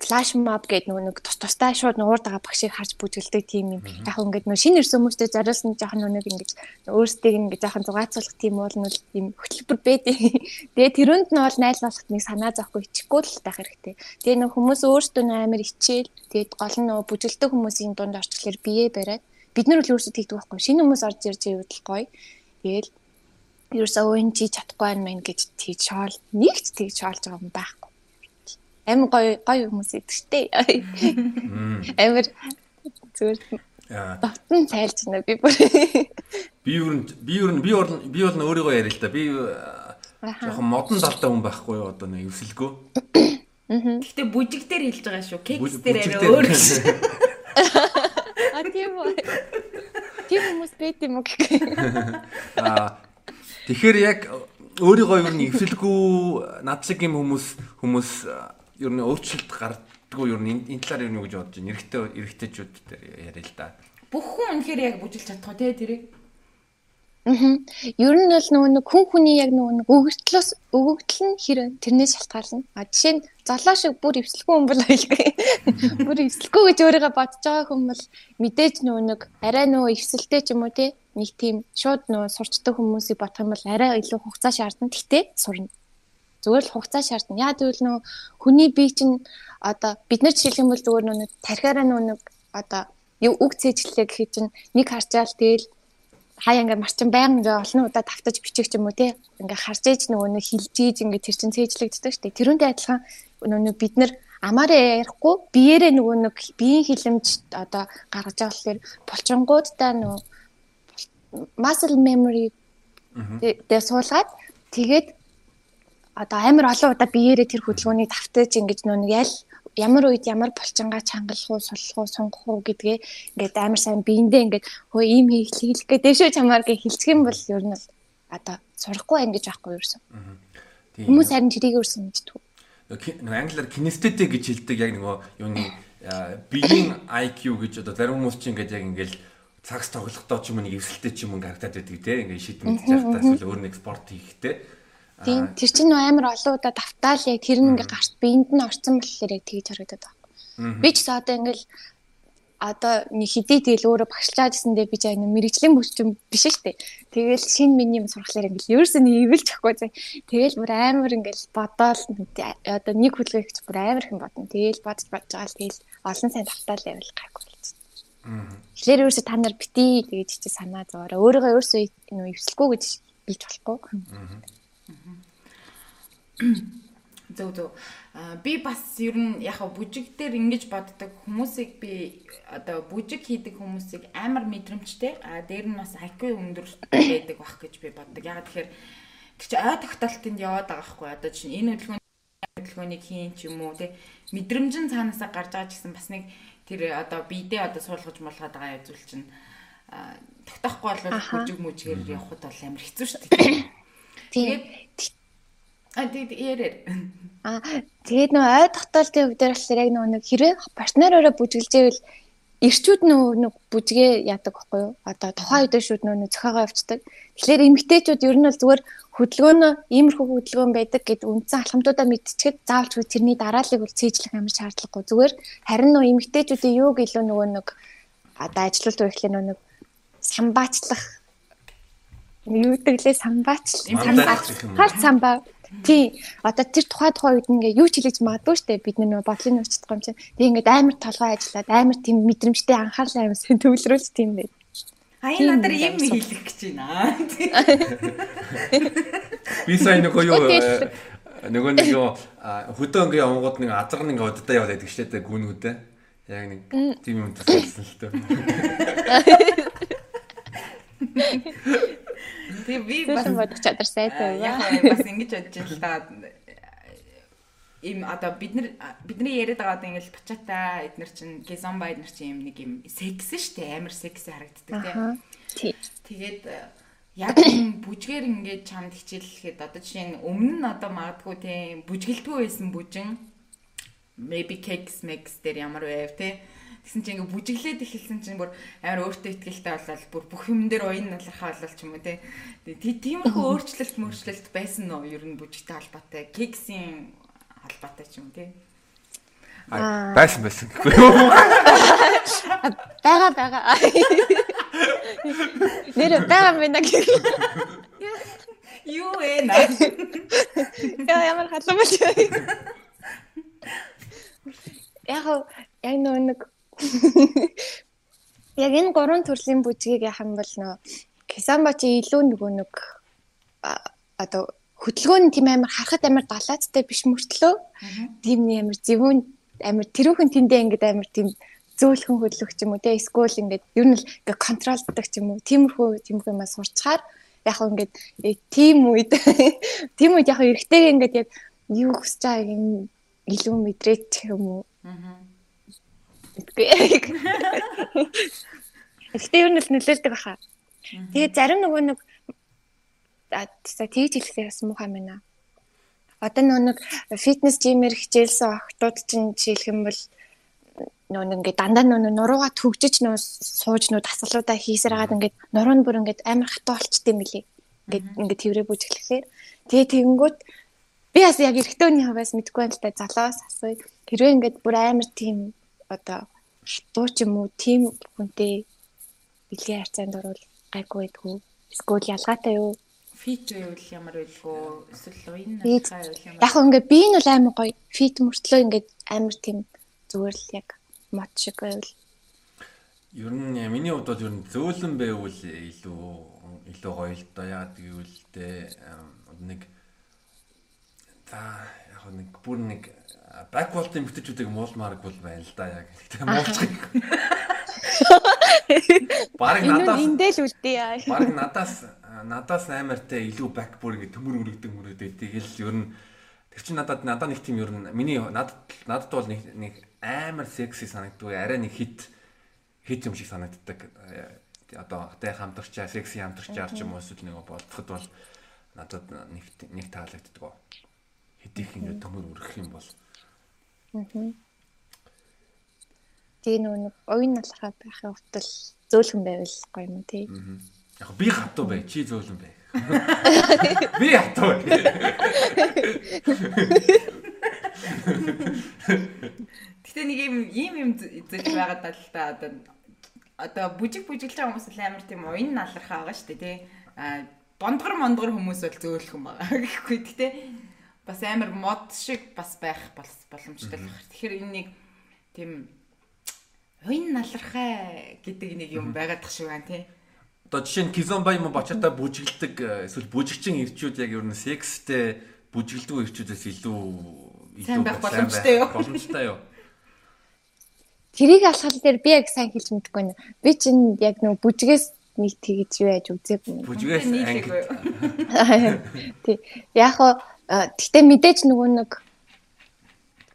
флаш моб гэдэг нөгөө нэг тус тустай шууд нуурд байгаа багшийг харж бүжгэлдэг тийм юм. Яг ингээд нөгөө шинэ ирсэн хүмүүстэй зориулсан жоохон нөгөө ингээд өөрсдийг ингээд жоохон зугаацуулах тийм уул нь ийм хөтөлбөр бэдэ. Тэгээ тэрүнд нь бол найл болохт нэг санаа зовхгүй ичихгүй л байх хэрэгтэй. Тэгээ нөгөө хүмүүс өөрсдөө амар ичээл тэгээд гол нь нөгөө бүжгэлдэг хүмүүсийн дунд орчихлоор бие бариад бид нар л өөрсдөө тэгдэг байхгүй. Шинэ хүмүүс орж ирж ивэл гоё. Тэгээл ерөөсөө өөний чи чадахгүй байх мэн гэж тийж шоол нэгт тэгж шоолж байгаа юм байхгүй Амар гоё гоё хүмүүс идэг штэ. Амар зүгээр Батн цайлж байна би бүр. Би юу би юу би бол би бол өөрийгөө яриа л да. Би жоохон модон талтай хүн байхгүй юу одоо нэг эвсэлгүй. Гэхдээ бүжиг дээр хэлж байгаа шүү. Кекс дээр арай өөр гэж. А тийм үү. Тийм хүмүүс байт юм уу гэх. Аа тэгэхээр яг өөрийгөө юу нэг эвсэлгүй над шиг юм хүмүүс хүмүүс ер нь өөрчлөлт гардггүй ер нь энэ талаар юу гэж бодож байна? Эрэгтэй эрэгтэйчүүд дээр яриа л да. Бүх хүн үнэхээр яг бүжиглж чадах тий тэрийг. Аа. Ер нь бол нөгөө нэг хүн хүний яг нөгөө нэг өгөгдлөөс өгөгдөл нь хэр тэрнээс шалтгаална. А жишээ нь залуу шиг бүр эвслэхгүй хүн бол айлгүй. Бүр эвслэхгүй гэж өөрийгөө бодож байгаа хүн бол мэдээж нөгөө нэг арай нөгөө эвсэлтэй ч юм уу тий нэг тийм шууд нөгөө сурчдаг хүмүүсийг бодох юм бол арай илүү хугацаа шаардна. Гэтэ сурна. Зүгээр л хугацаа шаардна. Яа гэвэл нөө хүний бие чинь одоо бид нар бол зүгээр нөө тархиараа нөө нэг одоо үг цээжлээ гэхэд чинь нэг харчаал тэгэл хаяа ингээд марчин байнга ингээ олон удаа тавтаж бичих юм уу те. Ингээ харж ээж нөгөө нэг хилж ээж ингээ тэр чин цээжлэгддэг штэ тэрүүнтэй адилхан нөгөө бид нар амаараа ярихгүй биеэрээ нөгөө нэг биеийн хилэмж одоо гаргаж байгаа болохоор булчингуудтай нөгөө muscle memory дээр суулгаад тэгээд одоо амар олон удаа биеэрээ тэр хөдөлгөөнийг давтаж ингэж нөө нэг ял ямар үед ямар булчингаа чангалах уу суллах уу сунгах уу гэдгээ ингээд амар сайн биендээ ингээд хөө ийм хийх гэдэг дэшөө чамаар гэж хэлчих юм бол ер нь одоо сурахгүй гэж байхгүй юусэн. Хүмүүс харин тэрийг юусэн мэддэг. Нэг англиар kinesthetic гэж хэлдэг яг нөгөө юуны биеийн IQ гэж одоо зарим хүмүүс чинь ингээд яг ингээд цагс тоглохдоо ч юм уу нэг эвсэлтэй ч юм уу харагдаад байдаг те ингээд шийдэмж явахдаа эсвэл өөр нэг спорт хийхдээ Тийм тэр чинь амар олон удаа давтаал яг тэр нь ингээ гарт биеинд нь орсон болохоор яг тэгж харагдаад байна. Би ч гэсэн одоо ингээл одоо нэг хэдий тэгэл өөрөө багшлаад гэсэндээ би ч аяа мэрэгжлийн бүсчин биш шүү дээ. Тэгэл шинэ миний юм сурахлаар ингээл ерөөсөө нэг ивэлж ахгүй зэ. Тэгэл бүр амар ингээл бодоол одоо нэг хөдөлгөөн ихч бүр амар хэм бодно. Тэгэл бодож бодож байгаа л тэгэл олон сайн давтаал байвал гайгүй болчихсон. Тэгэхээр ерөөсөө та нар бити тэгэж чи санаа зовоорой. Өөрийгөө ерөөсөө нөө эвсэлгүй гэж билж болохгүй. Зөв зөв. Би бас ер нь яг бүжиг дээр ингэж боддог хүмүүсийг би одоо бүжиг хийдэг хүмүүсийг амар мэдрэмжтэй. А дээр нь бас IQ өндөр байдаг бах гэж би боддог. Яг тэгэхээр тэр чи ой тогтоолтод яваад байгаа байхгүй. Одоо чинь энэ хөдөлгөөний хөдөлгөөнийг хийн ч юм уу тий мэдрэмж нь цаанаасаа гарч байгаа гэсэн бас нэг тэр одоо биедээ одоо суулгаж молгаад байгаа зүйл чинь тогтоохгүй бол бүжиг мүжгээр явхад бол амар хэцүү шүү дээ. Тэгээд А тэгээд ярээр. А тэгээд нөө ой тогтоолтын хувьд болохоор яг нөө хэрэг партнеророо бүжгэлжээвэл ирчүүд нөө бүжгээ яадаг байхгүй юу? Одоо тухайн үед шүүд нөө зохиогоо авчдаг. Тэгэхээр эмгтээчүүд ер нь бол зүгээр хөдөлгөөнөө иймэрхүү хөдөлгөөн байдаг гэд үндсэн алхамдуудаа мэдчихэд заавалч тэрний дарааллыг бол цээжлэх амар шаардлагагүй. Зүгээр харин нөө эмгтээчүүдийн юуг илүү нөгөө нэг одоо ажилуулт үеийнхлээ нөө нэг самбаачлах юу гэдэглээ самбаач. Самбаач. Хал самбаа тий. Одоо тэр тухай тухай үед ингээ юу ч хэлж магадгүй штэ. Бид нөө бодлын өвчтдох юм чинь. Тий ингээд амар толгой ажиллаад амар тийм мэдрэмжтэй анхаарлаа юм сэн төвлөрүүлж тийм байд Аяа надад юм хэлэх гэж байна. Би сайн нөгөө юу нөгөө нэг юу хөдөө ингээ онгод нэг азар нэг удаа яваад байдаг шүү дээ гүн хөдөө. Яг нэг тийм юм төсөлсөн л төө. Тэгээ би бас бодох чадвар сайтай байна. Яг бас ингэж бодож да. Им одоо бид нар бидний яриад байгаа одоо ингээл бачата эднэр чинь гизомба эднэр чинь юм нэг юм секс штэ амар секси харагддаг тий. Тэгээд яг юм бүжгээр ингээд чамд хичээллэхэд одоо жишээ нь өмнө нь одоо магадгүй тийм бүжгэлтгүй байсан бүжин maybe cakes mix дээр ямар байв те Тэгсэн чинь ингээ бүжиглээд эхэлсэн чинь бүр амар өөртөө ихтэй болол бүр бүх юм дээр уян налархаа болол ч юм уу те. Тиймэрхүү өөрчлөлт мөрчлөлт байсан нь ер нь бүжигтэй холбоотой. Кексийн холбоотой ч юм те. Аа байсан байсан гэхгүй юу? Бага бага. Нэр бага мэнэ гэх. Юу ээ наа. Яа ямар бол. Яг яг нэг Яг энэ гурван төрлийн бүжгийг яах юм бол нөө Кисамба чи илүү нөгөө нэг одоо хөдөлгөөний тийм амар харахад амар далаацтай биш мөртлөө тийм нэг амар зөвүүн амар тэрүүхэн тэндээ ингээд амар тийм зөөлхөн хөдлөх ч юм уу те эсвэл ингээд ер нь л ингээд контролддаг ч юм уу тиймэрхүү тиймэрхүү юмаа сурчаар яг хөө ингээд тийм үед тийм үед яг эргэтэйг ингээд яг юу хүсэж байгааг илүү мэдрээч юм уу. Аа Гэтэ ер нь л нөлөөлдөг баха. Тэгээ зарим нөгөө нэг за тэгж хэлэхдээ бас муухай байна. Одоо нөгөө нэг фитнес жимээр хичээлсэн охтууд чинь жишээлх юм бол нөгөө нэг ингээд дандаа нөгөө нуруугаа төгжиж нөгөө сууж нөгөө дасгалуудаа хийсээр хагаад ингээд нуруу нь бүр ингээд амар хатуу болчтой юм билий. Ингээд ингээд тэрвэрээ бүжиглэхээр тэгээ тэгэнгүүт би бас яг эрэгтэйний хаваас мэдгүй байна л да залуус асууя. Хэрвээ ингээд бүр амар тийм одоо хатуу ч юм уу тийм хүнтэй бэлгийн харьцаанд орвол гайгүй байдгүй. Эсвэл ялгаатай юу? Фит байвал ямар байлгүй? Эсвэл уян настай байвал ямар? Яг ингээ би нь бол амар гоё. Фит мөртлөө ингээ амар тийм зүгээр л яг мод шиг байвал. Ер нь миний хувьд бол ер нь зөөлөн байвал илүү илүү гоё л доо яа гэвэл тэ нэг за яг нэг бүр нэг бакволтын мэтчүүдийг муулмаарг бол байна л да яг. Гэтэ муулчих. Бараг надаас эндээ л үлдээ. Бараг надаас надаас амартай илүү бак бүр ингэ төмөр өргөдөг мөрөдөө тэгэл ер нь тэр чинь надад надад нэг тийм ер нь миний надад надад бол нэг нэг амар секси санагддаг арай нэг хит хит юм шиг санагддаг одоо хтай хамтарчаа секси хамтарчаар ч юм уу эсвэл нэг бодоход бол надад нэг нэг таалагддаг. Хэдийх ингэ төмөр өргөх юм бол Тэгээ нэг оюун налахаа байхын хувьд л зөөлхөн байвал гоё юм тий. Яг би хатуу бай, чи зөөлөн бай. Би ятуу. Гэтэ нэг юм ийм юм зүйл байгаад тал та одоо одоо бүжиг бүжиглэж байгаа хүмүүс л амар тийм уян налархаа байгаа шүү дээ тий. А дондгор мондгор хүмүүс бол зөөлхөн байгаа гэхгүй гэтэ бас амар мод шиг бас байх боломжтой л байна. Тэгэхээр энэ нэг тийм уян налархаа гэдэг нэг юм байгаад тах шиг байна тий. Одоо жишээ нь Кизомба юм бочортой бүжиглдэг эсвэл бүжигчин ирчүүд яг ер нь секстэй бүжиглдэг ирчүүдээс илүү илүү байх боломжтой юу? Боломжтой юу? Тэрийг алхал дээр би яг сайн хэлж мэдэхгүй байна. Би чинь яг нэг бүжгээс нэг тэгж юу яаж үзээгүй. Бүжгээс анги. Тий. Яг хоо гэтээ мэдээж нөгөө нэг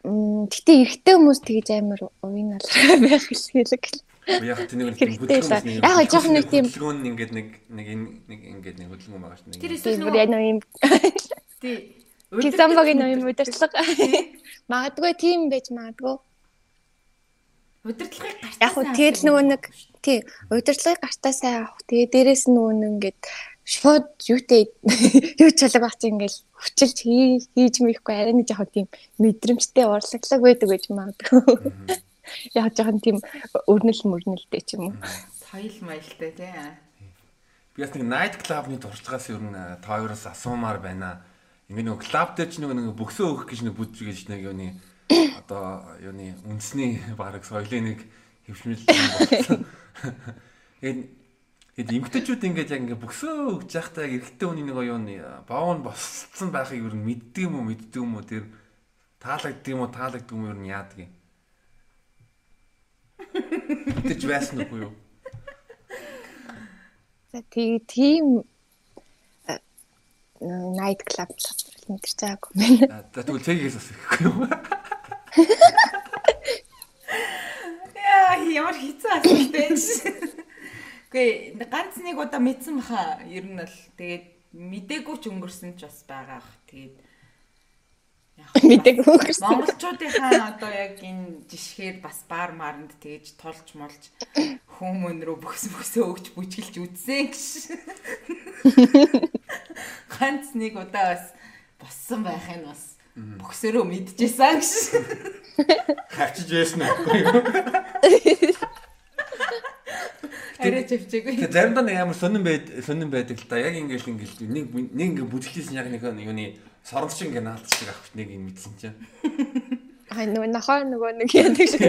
гэтээ эрэгтэй хүмүүс тэгж амар уян алхаа байх хэлэг. Яг тийм нэг хөдөлгөөн. Яг жоох нэг тийм хөдөлгөөн ингээд нэг нэг нэг ингээд нэг хөдөлгөөн байгаа шүү дээ. Тэр эсвэл бүр яг нэг юм. Тий. Кизамбагийн юм удирдлага. Магадгүй тийм байж магадгүй. Удирдлагыг гартаа. Яг тэгэл нөгөө нэг тий удирдлагыг гартаа сайн авах. Тэгээ дээрэс нөгөө нэг ингээд шууд юутэй юу чалаг бац ингээл хүчилж хийж мэйхгүй арай нэг жоохон тийм мэдрэмжтэй урлаглаг байдаг гэж магадгүй. Яг жоохон тийм өрнөл мөрнөлтэй ч юм уу. Соёл маялтай тий. Би бас нэг night club-ны туршлагаас ер нь та хоёроос асуумаар байна. Ингээ нэг клуб дээр ч нэг бөксөө өгөх гэж нэг бүдж гэж нэг юуны одоо юуны үндэсний баг соёлын нэг хөвшмөл болсон. Тэгээд эмгтээчүүд ингээд яг ингээ бөксөө өгч явахдаа эрэгтэй хүний нэг юуны боов нь босцсон байхыг ер нь мэддэг юм уу мэддэг юм уу тэр таалагддаг юм уу таалагддаг юм ер нь яадаг юм Тэгж байсан уу юу? За тийм night club мэдэрч байгаагүй мэн. За тэгвэл цэгээс бас ихгүй юу? Яа, ямар хэцүү асуулттай. Гэхдээ ганц нэг удаа мэдсэн баха. Ер нь л тэгээд мдээгүй ч өнгөрсөн ч бас байгаа бах. Тэгээд Мэдээгүй гэсэн. Монголчуудынхаа одоо яг энэ жишгээр бас бар маранд тэгэж тулж молж хүмүүн рүү бөхс бөхсөө өгч бүжгэлж үзсэн гэж. Ганц нэг удаа бас боссон байх нь бас бөхсөрөө мэдчихсэн гэж. Хавчиж байсан юу? Арай чивчээгүй. Тэгээ заримдаа нэг амар сонирн байд сонирн байдаг л да. Яг ингээл ингээл нэг нэг ингээ бүжиглсэн яг нэг юуны соронч ингээ наалт шиг авах нэг юм мэдсэн чинь. Аа нөгөө нохоо нөгөө нэг яадаг шиг.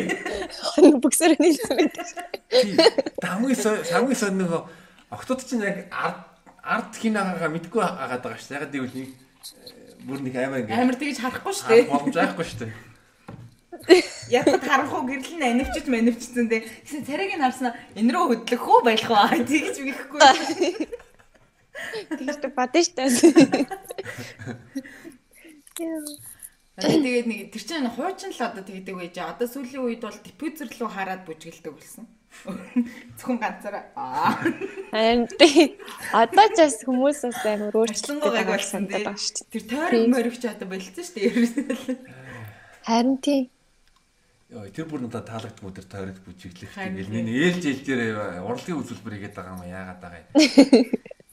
Нэг бүксээр нийлсэн байдаг. Хамгийн хамгийн сон нөгөө октод чинь яг ард ард хинаагаа мэдгүй агаад байгаа шүү. Яг гэвэл нэг бүр нэг аймаа ингээ амар тэгж харахгүй шүү дээ. Боломж байхгүй шүү дээ. Яг харахгүй гэрэл нь анивчд манивчсан дээ. Гэсэн царайг нь харснаа энэ рүү хөдлөх үү байх уу? Тэгж бихгүй. Тэгж шүү дээ. Тэгээд нэг тэр чинь хуучин л одоо тэгдэг байж. Одоо сүүлийн үед бол диффузер руу хараад бүжгэлдэг болсон. Зөвхөн ганцаараа. Харин тий. Одоо ч бас хүмүүс бас амар өөрчлөлттэй болсон байгаа шүү дээ. Тэр тойрог моригч одоо болцсон шүү дээ. Харин тий. Тэр бүр надад таалагддаг өдөр тойрог бүжиглэх гэл нэг ээлж ээлж дээр урлагийн үзүүлбэр хийгээд байгаа юм яагаад байгаа юм.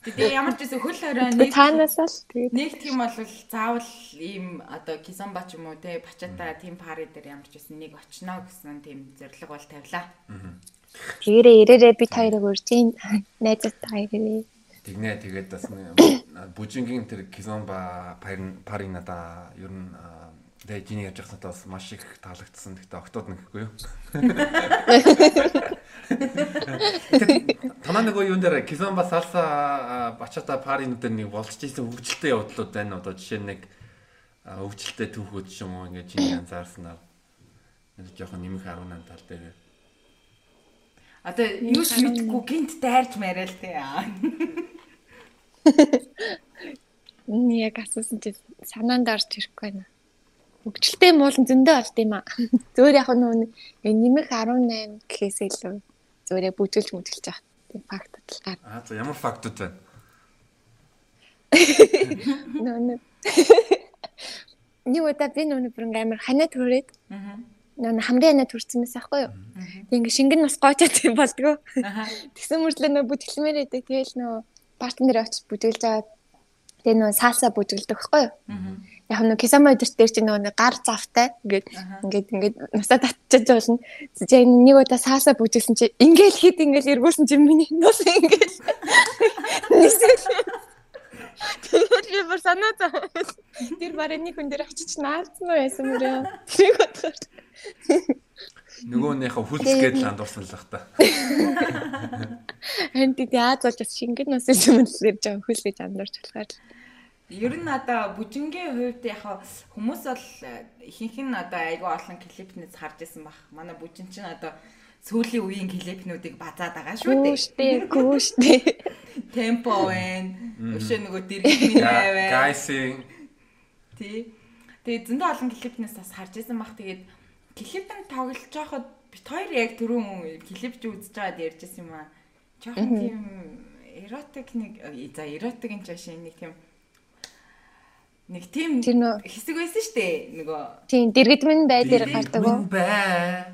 Тэгээ ямар ч гэсэн хөл хорой нэг таанаас л тэгээд нэгтгэх юм бол заавал ийм одоо кизомба ч юм уу те бачата тим пари дээр ямар ч гэсэн нэг очно гэсэн тийм зориг бол тавилаа. Тэгэрээ ирээрээ би таярыг урьжин найзтай ирээрээ. Тэгнэ тэгээд бас бүжингийн тэр кизомба пари надаа ер нь Тэгээ жиний яаж яхсантай бас маш их таалагдсан. Гэхдээ октод нэхгүй юу. Танаа нөгөө юун дээр Кизомба салса бачата паринуудын нэг болж ирсэн хөгжилтэй явдлууд байна. Одоо жишээ нь нэг хөгжилтэй түүхүүд ч юм уу ингээд жиний анзаарснаар нэг жоохон нэмэх 18 тал дээр. Одоо юу ч мэдгүй гинт дайрч мариал тээ. Нэг яг асуусан чи санаанд орж ирэхгүй байна хөгжилтэй муулан зөндөө болд юм аа. Зөөр яг нөө нэмэх 18 гэхээс илүү зөөрэ бүжгэлж мүжгэлж авах тийм факт талаар. Аа за ямар фактууд вэ? Нөө нөө. Нэг удаа би нөө бүр амар ханаа төрөөд. Аа нөө хамрын ханаа төрсөн мэс аахгүй юу. Тэг ингээ шингэн нас гоочод юм болдгоо. Тэгсэн мөртлөө нөө бүтгэлмээр идэг тэгэл нөө партнер очиж бүжиглж байгаа. Тэгээ нөгөө саалса бүжиглдэг байхгүй юу? Яг нөгөө кисама өдөрт дээр чинь нөгөө гар завтай ингээд ингээд ингээд нусаа татчихж болно. Тэгээ нэг удаа саалса бүжиглсэн чи ингээл хит ингээл эргүүлсэн чи миний нус ингээл нисэл. Тэгээд би бүр санаа зов. Тэр барай нэг хүн дээр очиж наалцсан уу яасан мөрөө. Тэр бодохоор. Нөгөөнийхөө хүлцгээд л андуурсан л бах та. Энд тий яаж болж шингэн нас юмлэр жаа хүлээж андуурч болохоор. Ер нь одоо бүжингийн хувьд яг хүмүүс бол ихэнх нь одоо айгүй олон клипнээс харж исэн бах. Манай бүжин чинь одоо сүүлийн үеийн клипнүүдийг базаад байгаа шүү дээ. Гүүштэй, гүүштэй. Темпо байна. Өшөө нөгөө дэргэний байваа. Гайсing. Тий. Тэгээ зөндөө олон клипнээс бас харж исэн бах. Тэгээд клипэн тоглож байхад бит хоёр яг түрүүн клипж үзэж байгаад ярьжсэн юм аа. Жохон тийм эротик нэг за эротик энэ чашаа нэг тийм нэг тийм хэсэг байсан шүү дээ. Нөгөө тийм дэргэдмэн бай дээр гардаг уу? бай.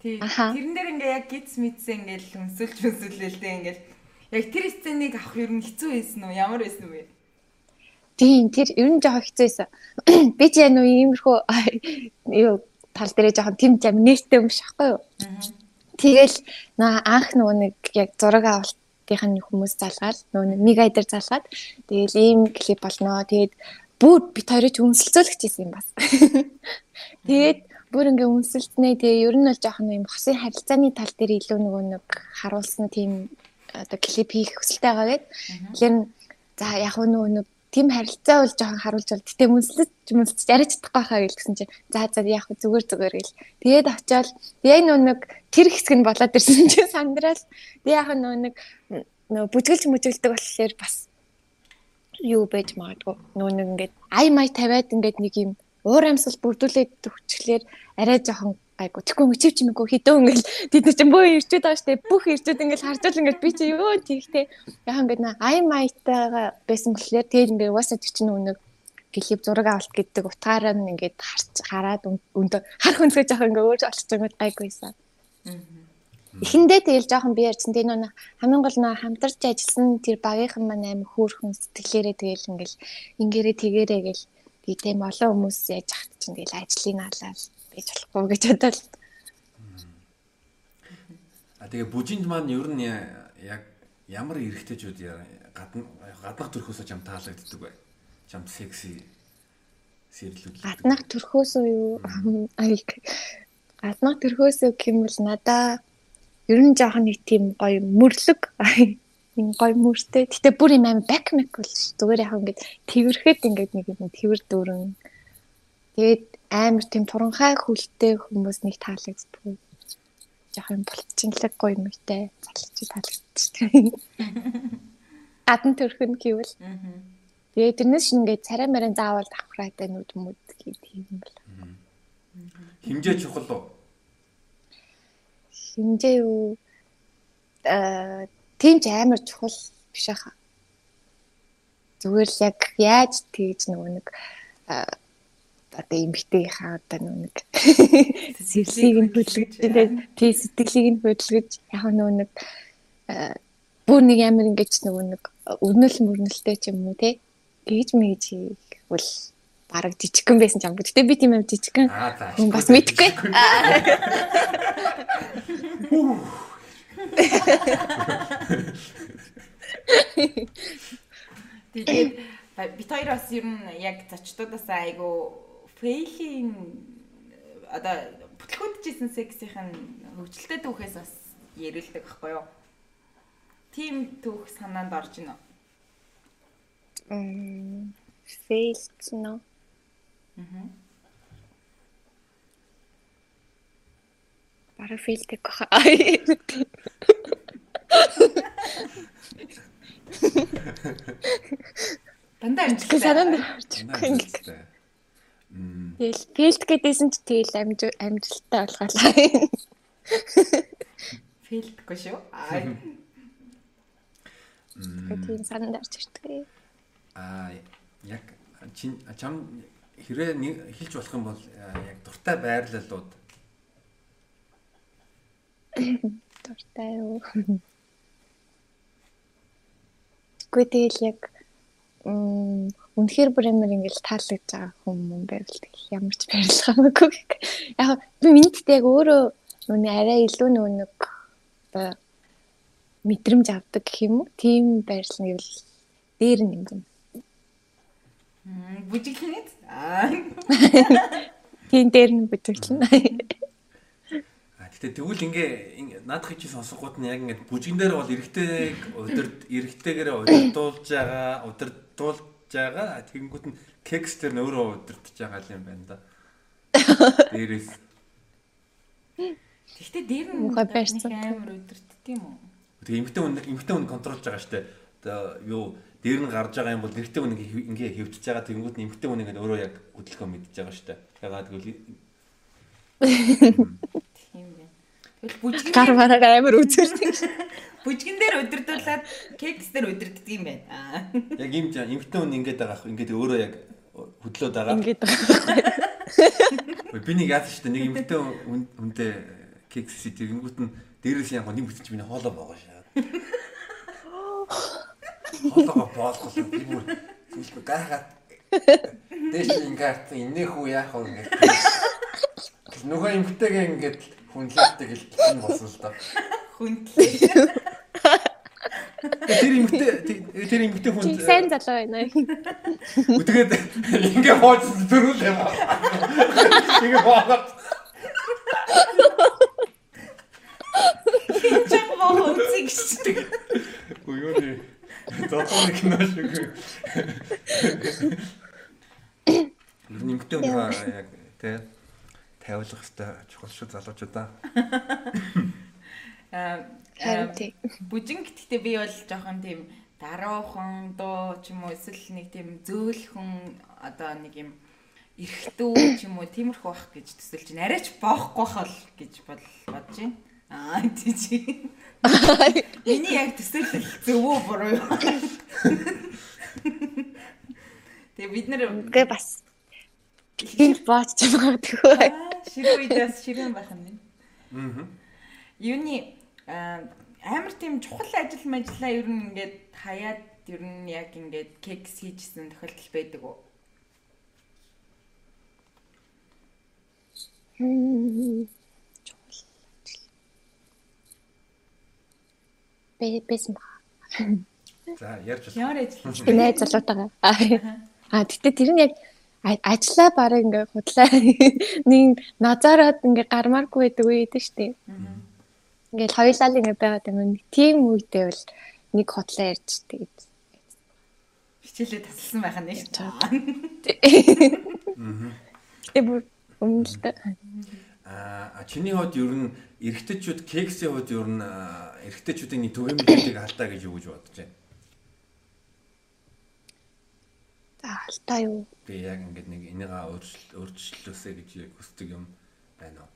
Тий. Тэрэн дээр ингээ яг гиз мэдсэн ингээл өмсөлж өмсөлөлтэй ингээл. Яг тэр сценыг авах ер нь хэцүү байсан уу? Ямар байсан вэ? Тийм тэр ер нь жоох хэцүү байсан. Би ч яг нөө иймэрхүү юу тал дээрээ жоохон тэм жам нэртэй юм шахгүй юу. Тэгэл нөө анх нөгөө нэг яг зураг авалтын хүмүүс залгаад нөгөө нэг айдэр залгаад тэгэл ийм клип болно. Тэгээд бүр бит хоёрыг үнсэлцүүлэх гэсэн юм бас. Тэгээд бүр ингээ үнсэлцнээ тэгээ ер нь бол жоохон юм хосын харилцааны тал дээр илүү нөгөө нэг харуулсан тийм одоо клип хийх хүсэлтэй байгаа гэд. Тэгэхээр за яг нөгөө нэг тийм харилцаа бол жоохон харуулж бол гэтээ мөнслөж мөнслөж яриад чадахгүй хаа гэлсэн чинь за за яг зүгээр зүгээр гэл тэгээд очиод яг нөө нэг тэр хэсэг нь болоод ирсэн чинь сандраал тэг яг нөө нэг нөө бүжгэлж мүжгэлдэг болохоор бас юу байж магадгүй. Нөө нэг ингээд ай май тавиад ингээд нэг юм уур амьсгал бүрдүүлээд төвчлэр арай жоохон айгу тэггүй мөчөв чимээгөө хідөө ингээл тэд нар чинь бөө ирчүүд байгаа штэ бүх ирчүүд ингээл харж л ингээл би чи юу тийхтэй яг ингээд на ай майтайгаа байсан болохоор тэгээд ингээд уусаа тэр чинь өнөг клип зураг авалт гэдэг утгаараа ингээд харж хараад өндөө хар хүнсгээ жоох ингээд өөр олчих юм гайгүйсэн. Эхэндээ тэгэл жоохон би ярьсан тийм нөө хамгийн гол нөө хамтарч ажилласан тэр багийнхан маань амар хөөрхөн сэтгэлээрээ тэгэл ингээл ингээрээ тэгээрээ гэл тийм олон хүмүүс яаж хат чинь тэгэл ажлын алаал байж болохгүй гэж бодоод. А тэгээ бүжинд маань ер нь яг ямар эрэгтэйчүүд гадна гаднах төрхөөсөө чам таалагддаг бай. Чам секси сэрлүүд. Гаднах төрхөөсөө юу ай гаднах төрхөөсөө гэмэл надаа ер нь жоохон нэг тийм гоё мөрлөг гоё мөртэй. Гэтэ бүр юм аим бак мак бол зүгээр яг ингээд тэрхэд ингээд нэг юм тэрвэр дүүрэн. Тэгээд амар тийм туранхай хүлтэй хүмүүс нэг таалагддаг. Жохо юм болчихлоггүй юм үтэй залж таалагдчих. Гадна төрхөн гэвэл. Тэгээ тэрнээс шингээ царай марын заавал давхраатай нүд мүд гэдэг юм бол. Химжээ чухал уу? Химжээ юу? Аа тийм ч амар чухал биш хаа. Зүгээр л яг яаж тэгж нөгөө нэг одоо эмгтээхаа одоо нэг сэтгэлийг нь хөдөлгөж тий сэтгэлийг нь хөдөлгөж яг нэг бүр нэг амар ингэж нөгөө нэг өрнөл мөрнөлтэй ч юм уу тий гэж мэж бол бараг жижигхэн байсан ч юм. Гэтэ би тийм юм жижигхэн хүн бас мэдхгүй. Тэгээд бит хоёр бас ер нь яг зочдоодаас айгу фейлийн одоо бүтлгүүджсэн сексийн хөгжилтэй түүхээс бас ярилдаг байхгүй юу? Тим түүх санаанд орж байна уу? Мм фейлч нөө. Аа. Бараг фейлдэг баха. Дандаа амжилттай. Санаанд орж ирэхгүй ингээ. Тэгэл фейлд гэдээсэн ч тэгэл амжилттай болгоолаа. Фейлдгүй шүү. Аа. Тийм санаанд ирдэг. Аа яг чин чам хэрэг хэлж болох юм бол яг дуртай байрлалууд дуртай юу? Үгүй тэгэл яг үнэхээр бремер ингээл таалагдж байгаа хүмүүс байвал тэгэл ямар ч барилах хамаагүй. Яг би минттэй яг өөрөө нүний арай илүү нүг оо мэдрэмж авдаг гэх юм уу? Тийм байрлал гэвэл дээр нь юм. Бүжиглэнэт. Аа. Тийм дээр нь бүжиглэн. А гэтээ тэгвэл ингээ наадах чи сонсгууд нь яг ингээд бүжгэн дээр бол эргэтэй удирд эргэтэйгээр удирдуулж байгаа удирдуулж байгаа тэгэнгүүт нь кекс дээр нөөрөө удирдах байгаа юм байна да. Дээрээс. Гэхдээ дээр нь амар өдөртд юм уу? Тэгээ эмгтэн хүн эмгтэн хүн контролж байгаа штэ. Одоо юу дээр нь гарч байгаа юм бол эргэтэй хүн ингээ хэвдэж байгаа тэгэнгүүт нь эмгтэн хүн ингээ өөрөө яг хөдөлгөөн мэдж байгаа штэ. Ягаад гэвэл Тийм. Тэгэл бүжгэн Гар мараа амар үзүүлдэг. бүжгэн дээр өдөрдүүлээд кекс дээр өдөрддөг юм байна. Яг юм жаа эмгтэн хүн ингээд байгаа ах ингээд өөрөө яг хөдлөөд байгаа. Ингээд Би нэг яасан штэ нэг эмгтэн хүн хүнтэй кекс сэтгэнгүүт нь дээрээс яг нэг бүтэж миний хоолоо боогоо шаад. Хоолоо боолгол би бүр зүйлгүй гайхаад дээш нь ингээд инээх үү яах вэ. Нөгөө эмгтэйгээ ингээд хүнлээдэг хэлсэн болсон л доо. Хүндлээ. Тэр эмгтэй тэр эмгтэй хүн чи сайн залуу байна. үтгээд ингээ бооч төрүүл юм аа. Ингээ боогоо Чаг моо шүү. Уу юу нэ. Зотон кино шиг. Нэмэгтэй хүн яг тэ тавиулах хэвээр чухал шүү залуучуудаа. Аа тий. бүжин гэхдээ би бол жоохон тийм даруухан дуу ч юм уу эсвэл нэг тийм зөөлхөн одоо нэг юм эрхтүү ч юм уу тиймэрхүү бах гэж төсөлж байна. Арайч боохгүй хол гэж бол бодож байна. Аа тийч. Миний яг төсөөлөл зөв үү буруу юу? Тэгээ бид нэр Гэ бас тийм бооч ч магадгүй. Аа, ширээ үедээс ширээн байх юм байна. Аа. Юуны аа, амар тийм чухал ажил мэжлаа ер нь ингээд хаяад ер нь яг ингээд кекс хийжсэн тохиолдол байдаг уу? Бэ бэсэн ба. За ярьж байна. Ямар ажил Би найз залуутайгаа. Аа тэгтээ тэр нь яг ажлаа барыг ингээ худлаа нэг назараад ингээ гармааргүй байдаг үед дээ штэ. Ингээл хоёулаа л ингээ байгаад юм. Тийм үедээ бол нэг худлаа ярьж тэгээд хичээлээ тасалсан байх нь шүү ඒ бүр өмнө л та. Аа чиний хувьд ер нь эрэгтэйчүүд кексийн хувьд ер нь аа, эрэгтэйчүүдийн түгээмжлэлийг алдаа гэж юу гэж бодож байна. За алтаа юу. Би яг ингээд нэг өөрчлөл өөрчлөлөөсэй гэж яг хүсдэг юм байна уу?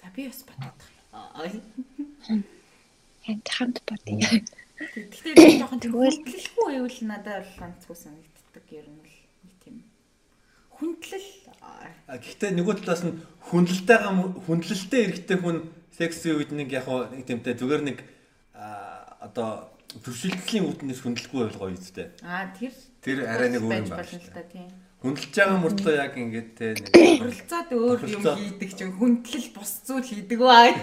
За би бас бодох. Аа. Хант хамт бодъё. Би жоохон хүндлэлгүй байвал надад бол ганцгүй санагддаг ер нь л нэг тийм хүндлэл гэхдээ нөгөө талаас нь хүндлэлтэйгаа хүндлэлтэй эрэгтэй хүн секси үед нэг яг нэг тэмтэй зүгээр нэг одоо төвшөлтлийн үүднээс хүндлэхгүй байл гоё үстэй. аа тэр Тэр арай нэг өөр юм байна л та тийм. Хүндэлж байгаа мөртлөө яг ингээд те нэг Хуралцаад өөр юм хийдэг чинь хүндлэл бус зүйл хийдэг баа.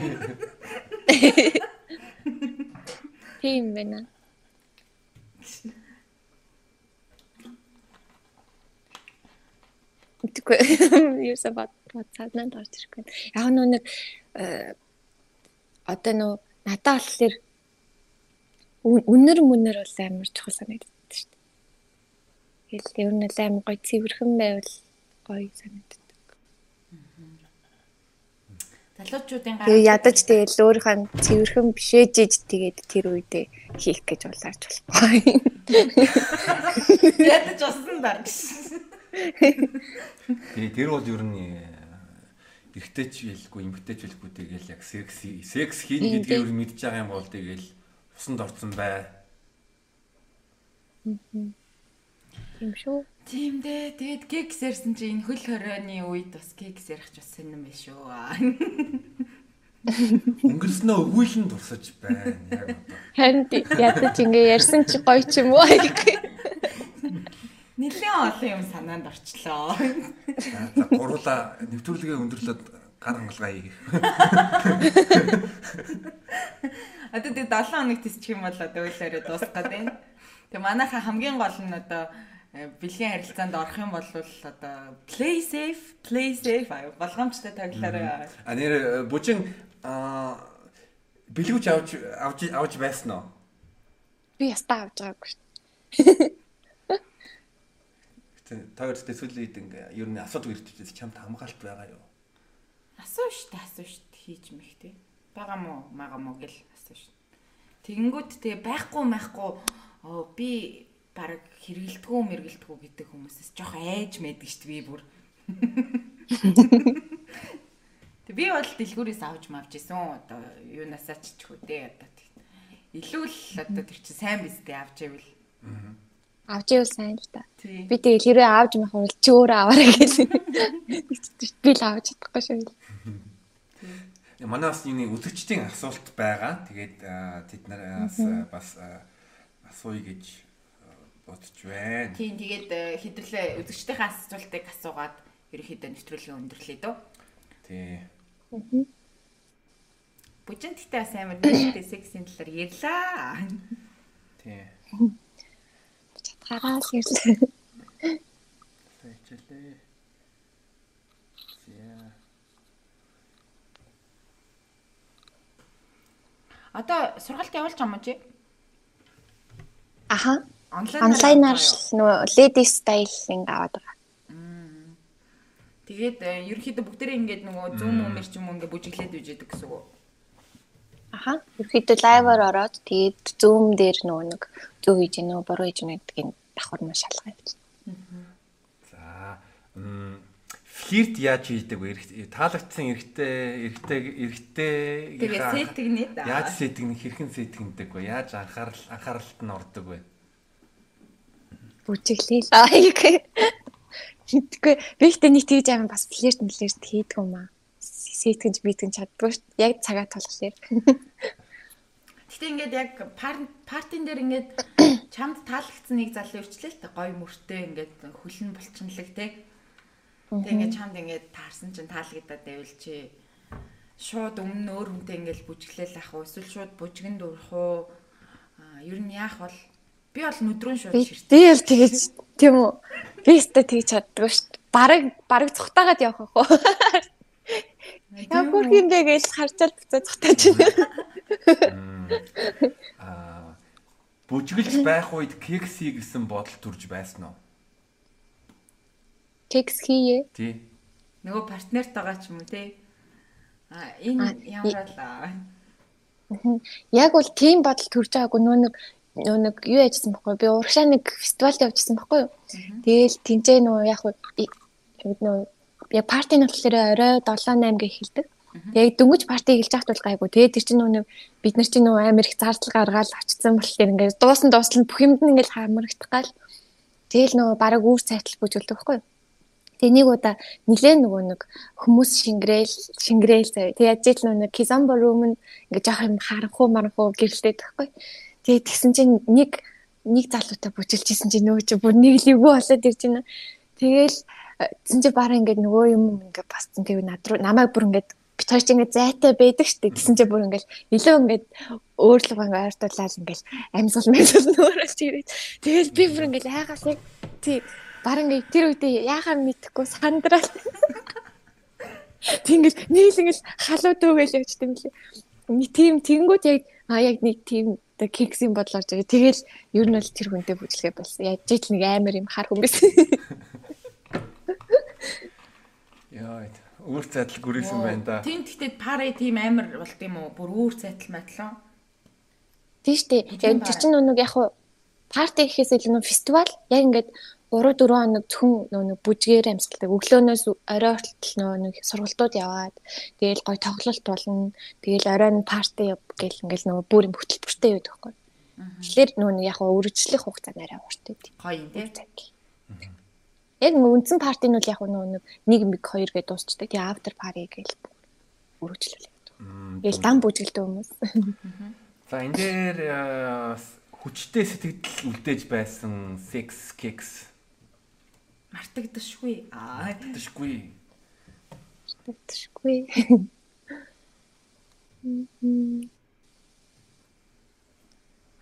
Тийм байна. Тэгвэл юу сабат цааднаа дорж ирэхгүй. Яг нөө нэг одоо нөө надад болохоор үн- үнэр мүнэр бол амар чухал санагддаг шүү дээ. Тэгэл ер нь л амар гоё цэвэрхэн байвал гоё санагддаг. Залуучуудын Тэгээ ядаж тэгэл өөрийнхөө цэвэрхэн бишээж иж тэгээд тэр үедээ хийх гэж улаарч болохгүй. ядаж усан даа. тэр бол ер нь эрэгтэйч хэлгүй эмэгтэйч хэлгүй тэгэл яг секс секс хийн гэдгийг нь мэдж байгаа юм бол тэгэл усанд орсон бай. Тийм шүү. Тийм дээ. Тэгээд кекс ярьсан чи энэ хөл хорионы үед бас кекс ярих ч бас сонирн байх шүү. Өнгөрснөө өгүүлэн тусаж байна. Яг одоо. Харин ядаж ингээ ярьсан чи гоё ч юм уу Нилээн олон юм санаанд орчлоо. За гурлаа нэвтрүүлгээ өндөрлөд гар хангалгаа хийх. Одоо тэг 7 хоног тисчих юм бол одоо үйлээрээ дуусах гэдэг юм. Тэг манайха хамгийн гол нь одоо э, бэлгийн харилцаанд орох юм бол одоо play safe, play safe болгоомжтой тоглоорой. А нэр бужин а бэлгүүч авч авч авч байсан уу? Би ястаа авч байгаагүй шүү. Тойр төсөөлөд ингээ ер нь асуудаг ирчихсэн чамд хамгаалт байгаа юу? Асуу штэ асуу штэ хийж мэхтэй. Бага мó мага мó гэл асуу штэ. Тэгэнгүүт тэгээ байхгүй байхгүй би баг хэрэгэлдэггүй мэргэлдэггүй гэдэг хүмүүсээс жоох айж мэддэг штэ би бүр. Тэг би бол дэлгүүрээс авч мавж исэн одоо юунасаа ч ч хөдөө одоо илүү л одоо тэр чинь сайн биз дээ авч ивэл. Авч ивэл сайн л та. Би тэгэл хэрвээ авч мах бол чи өөрөө аваарай гэсэн. Би л авч чадахгүй шүү. Манай бас энэ үзэгчдийн асуулт байгаа. Тэгээд тэд нараас бас асууя гэж бодож байна. Тийм тэгээд хэдрлээ үзэгчдийн асуултыг асуугаад ерөөхдөө нэвтрүүлгийн өндөрлөе дөө. Тий. Бүжинттэй бас амар нэртэй сексийн талаар ярьлаа. Тий. Чадхаараа л ирлээ. Хичээлээ. Зя. Одоо сургалт явуулж байгаа юм чи? Аха. Онлайнаар нөө lady styling аваад байгаа. Тэгээд э, ерөнхийдөө бүгдээрээ ингээд нөгөө зүүм өмөр ч юм уу ингээд бүжиглээд үж яадаг гэсэн үг. Аха. Ерөөхдөө лайваар ороод тэгээд Zoom дээр нөгөө нэг зөв хийж гинөө буруу хийж гинэ гэдгийг давхар нь шалгаа явуулсан. За. Флирт яаж хийдэг вэ? Таалагдсан эрэгтэй эрэгтэй эрэгтэй Тэгээд сэтгнээ да. Яаж сэтгэн хэрхэн сэтгэндэг вэ? Яаж анхаарал анхааралд нь ордог вэ? Бүжиглээ л. Аа яг. Мэдгүй. Би ихтэй нэг тэгж амин бас флирт флирт хийдэг юм аа. Сэтгэнж битгэн чаддгүй шүү. дээ. Яг цагаа тулхлаар. Гэтэ ингээд яг пар- партин дээр ингээд чамд таалагдсан нэг залуу ирчлээ л та гой мөртэй ингээд хүлэн булчинлаг те. Тэг ингээд чамд ингээд таарсан чинь таалагдаад байвал чи шууд өмнө өөр хүнтэй ингээд бүжиглээл ах уу эсвэл шууд бүжгэнд урах уу? Аа ер нь яах бол би бол нүдрүүн шууд ширт. би л тэгэж тийм үү. Би ихтэй тэгж чаддгүй шүү. дээ. Бараг бараг цухтаагаад явах ах уу. Яг хөрх юм бэ гэж харчаал буцаа цухтааж байна. Аа бүжгэлж байх үед кекси гэсэн бодол төрж байсан уу? Кекс хийе. Тий. Нөгөө партнертайгаа ч юм уу те. Аа энэ ямар аа Яг бол тийм бодол төрж байгаагүй нөө нэг нөө нэг юу яжсан баггүй би урагшаа нэг фестивалд явжсан баггүй юу. Тэгээл тэнцээ нөө яг хуу нөө яг парти нь болохоор орой 7 8 гэ эхэлдэг. Тэгээд дөнгөж парти эхэлж байхад бол гайгүй. Тэгээд тэр чинь нэг бид нар чинь нөө амар их зардал гаргаад очсон болохоор ингээд дуусан дуустал бүх юмд нь ингээд хамрагдах гал. Тэгэл нөө бараг үүр цайтал бүжгэлдэг баггүй юу. Тэгээ нэг удаа нилээн нөгөө нэг хүмүүс шингрээл шингрээл заяа. Тэгээ ажил нөгөө кизамбо рум нь ингээ жоох юм харанхуу маранхуу гэрэлтэй тахгүй. Тэгээ тэгсэн чинь нэг нэг залуутай бүжгэлж исэн чинь нөгөө чи бүр нэг л эвгүй болоод ирж байна. Тэгээл зэн чи бараа ингээ нөгөө юм ингээ бассан тэгээ над руу намайг бүр ингээ бит хоёр чи ингээ зайтай байдаг штэ. Тэгсэн чи бүр ингээ илүү ингээ өөрлөг ингээ ойртуулаад ингээ амьсгал мэгсэл нөөрөж ирээд тэгээл би бүр ингээ хайгаас яг тий Баран ингээ тэр үедээ яахаа мэдэхгүй сандрал. Тэнгэл нийл ингээл халуу дүүгээл явж тийм лээ. Нэг тийм тэнгууд яг а яг нэг тийм оо кексийн бодлоор жаа. Тэгэл ер нь бол тэр хүнтэй бүжлэгээ болсон. Яаж ч нэг амар юм хар хүн байсан. Яа. Өөр цайдал гүрийсэн байна да. Тийм гэхдээ пари тийм амар болт юм уу? Бүр үүр цайтал матлаа. Тийм штэ. Яг чинь нэг яг хуу парти гэхээс илүү нэг фестивал яг ингээд 3 4 хоног зөвхөн нөө нэг бүжгээр амьсгалдаг. Өглөөнөөс орой хүртэл нөө нэг сургалтууд яваад тэгээл гой тоглолт болно. Тэгээл орой нь парти гэл ингээл нөө бүр юм хөтөлбөртэй байдаг байхгүй. Тэгэхээр нөө нэг яг хуу үргэлжлэх хугацаа нэрээ урт байдаг. Гоё юм тий. Яг нэг үндсэн парти нь бол яг нэг нэг миг хоёр гэдээ дуусчдаг. Тэгээ after party гэж өргөжлөл. Тэгэл дан бүжгэлтэй хүмүүс. За энэ дээр хүчтэй сэтгэл үлдээж байсан sex kicks мартагдашгүй. Аа мартагдашгүй. Мартагдашгүй.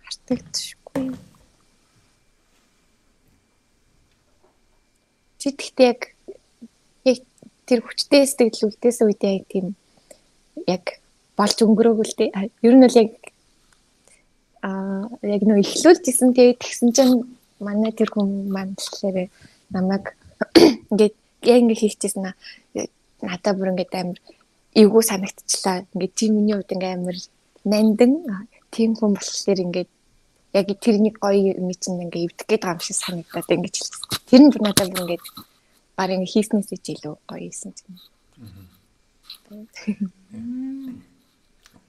Мартагдашгүй. Чи тэгтээ яг яг тэр хүчтэй сэтгэл үлдээс үедээ яг тийм яг болж өнгөрөөг л дээ. Ер нь бол яг аа яг нөө эхлүүлжсэн тэгээд тэгсэн чинь манай тэр хүн маань болохоор намайг ингээд яг ингээд хийчихсэн аа надад бүр ингээд амар эвгүй санагдчихлаа. Ингээд тийм миний хувьд ингээд амар нандин тийм хүн болохоор ингээд яг тэрний гоё юм чинь ингээд эвдэх гээд байгаа юм шиг санагдаад ингээд хэлсэн. Тэр нь бүр надад бүр ингээд баг ингээд хийснээсээ ч илүү гоё юм чинь.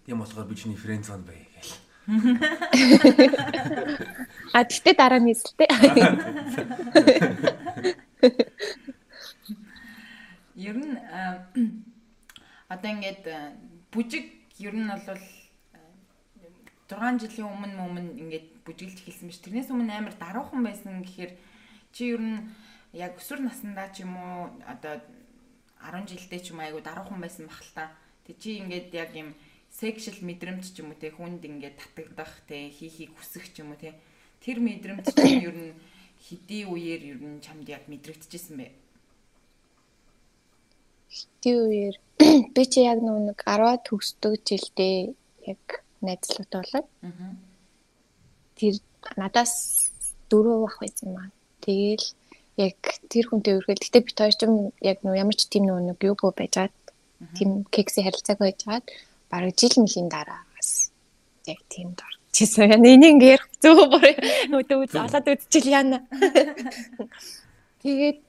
Тийм болохоор би чиний фрэнд зон бай гэл. А тэгтээ дараа нь хэлтэй. Ер нь одоо ингээд бүжиг ер нь бол 6 жилийн өмнө өмнө ингээд бүжиглж эхэлсэн биш. Тэрнээс өмнө амар даруухан байсан гэхээр чи ер нь яг өсвөр насндаа ч юм уу одоо 10 жилдээ ч юм айгу даруухан байсан бах л та. Тэг чи ингээд яг юм сексуал мэдрэмж ч юм уу те хүнд ингээд татагдах те хийхийг хүсэх ч юм уу те тэр мэдрэмж чинь ер нь хэдий үеэр ер нь чамд яг мэдрэгдэжсэн бэ? Хэдий үеэр би чи яг нэг 10-аад төгсдөг жилдээ яг найзлуутай болоод тэр надаас дөрөв ах байсан маа. Тэгээл яг тэр хүнтэй үргэлж гэтээ бит хоёр ч яг ямар ч тийм нэг юу бо байжгаад тийм кекси харилцааг байжгаад бараг жил мөлийн дараагаас яг тийм дорчихсон. Энийг ингээ ярих зөв бүр өдөө олоод үдчихэл яана. Тэгээд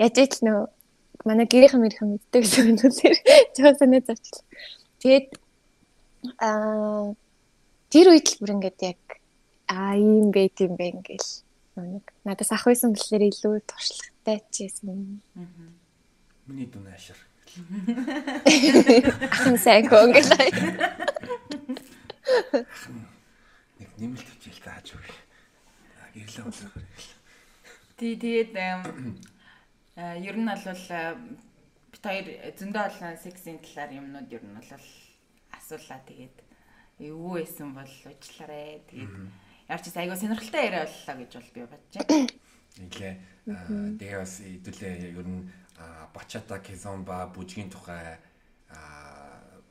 яаж ч нөө манай гэрийнхэн мэрхэн мэддэг гэсэн үнээр жааснаа зарчлаа. Тэгээд аа тэр үед л бүр ингээд яг аа ийм байт юм бэ ингээл нэг надаас ах байсан болохоор илүү туршлагатай ч юм. Миний дүн ашир. Ахын сайн гонглаа. Нэг нэмэлт хичээл зааж өгөх. Гэрлээ болоо. Тий тэгээд ер нь бол бит хоёр зөндөө олон сексийн талаар юмнууд ер нь бол асуулаа тэгээд эвгүй байсан бол уучлаарай. Тэгээд яарч айгуу сонирхолтой яриа боллоо гэж бол би бодож байна. Нийлээ. Тэгээ бас хэдүүлээ ер нь бачата кизомба бүжгийн тухай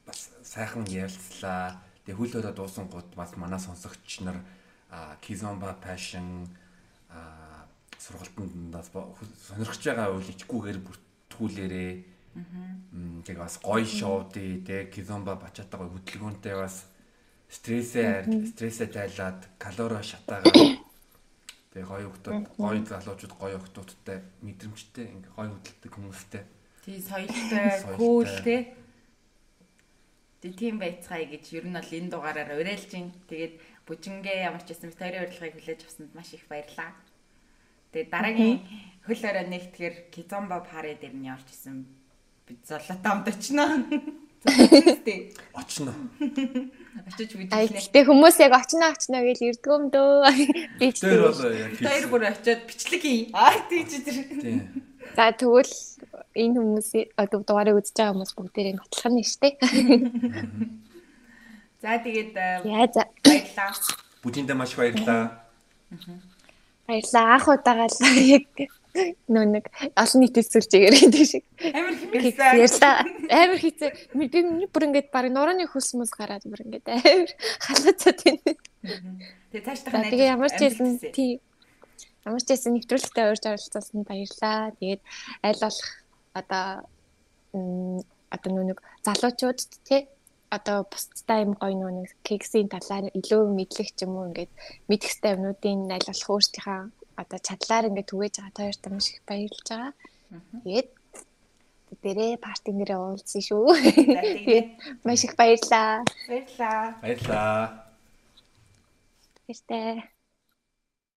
бас сайхан ярилцлаа. Тэгээ хөл өрөө дуусан гут бас манай сонсогч нар кизомба passion сургалтандаас сонирхож байгаа үйл ичгүүгээр бүртгүүлээрээ. Тэгээ бас гоё шоуди тэ кизомба бачатаа гоё хөдөлгөөнтэй бас стрессээ стрессээ тайлаад калори шатаагаа Тэгээ гоё хүмүүс, гоё залуучууд, гоё хүмүүстэй мэдрэмжтэй, ингээ гоё хөдөлдөг хүмүүстэй. Тий, соёлтой, күүлтэй. Тэгээ тийм байцгаая гэж ер нь бол энэ дугаараар уриалж байна. Тэгээд бүжингээ ямар ч байсан тойрын урилгыг хүлээж авсанд маш их баярлалаа. Тэгээд дараагийн хөл өрөө нэгтгэр Кизомба пари дээр нь явж исэн бид золотоо амд очно. Очно. Очиж видео. Ай гэтээ хүмүүс яг очно очно гэж ирдэг юм дөө. Би ч тэр бол яг тэр бүр очиод бичлэг ий. Аа тийч тэр. За тэгвэл энэ хүмүүсийн одоо дугаарыг үзэж байгаа хүмүүс бүгдээрээ батлах нь штэ. За тэгээд яа за баярлаа. Бүжиндээ маш баярлаа. Баярлаа. Анх удаага л яг нөө нэг олон нийтэд сүлж яриад шиг. Амар хэмээсэн. Ярьлаа. Амар хийцээ. Би бүр ингээд баг нурууны хөлс мөс гараад бүр ингээд амар халаацаад байна. Тэгээ цааш тахна. Тэгээ ямар ч хэлсэн тий. Ямар ч хэлсэн нэвтрүүлэгтээ урьж оролцуулсан баярлаа. Тэгээд аль болох одоо одоо нөө нэг залуучууд тий одоо бусдтай юм гоё нөө нэг кексийн талаар илүү мэдлэх ч юм уу ингээд хэвээр юмнуудын аль болох өөрсдийнхээ одоо чадлаар ингээд түгээж байгаа хоёрт маш их баярлж байгаа. Тэгээд дээрээ парти нэрээ уулзсан шүү. Тэгээд маш их баярлаа. Баярлаа. Баярлаа. Баяртай.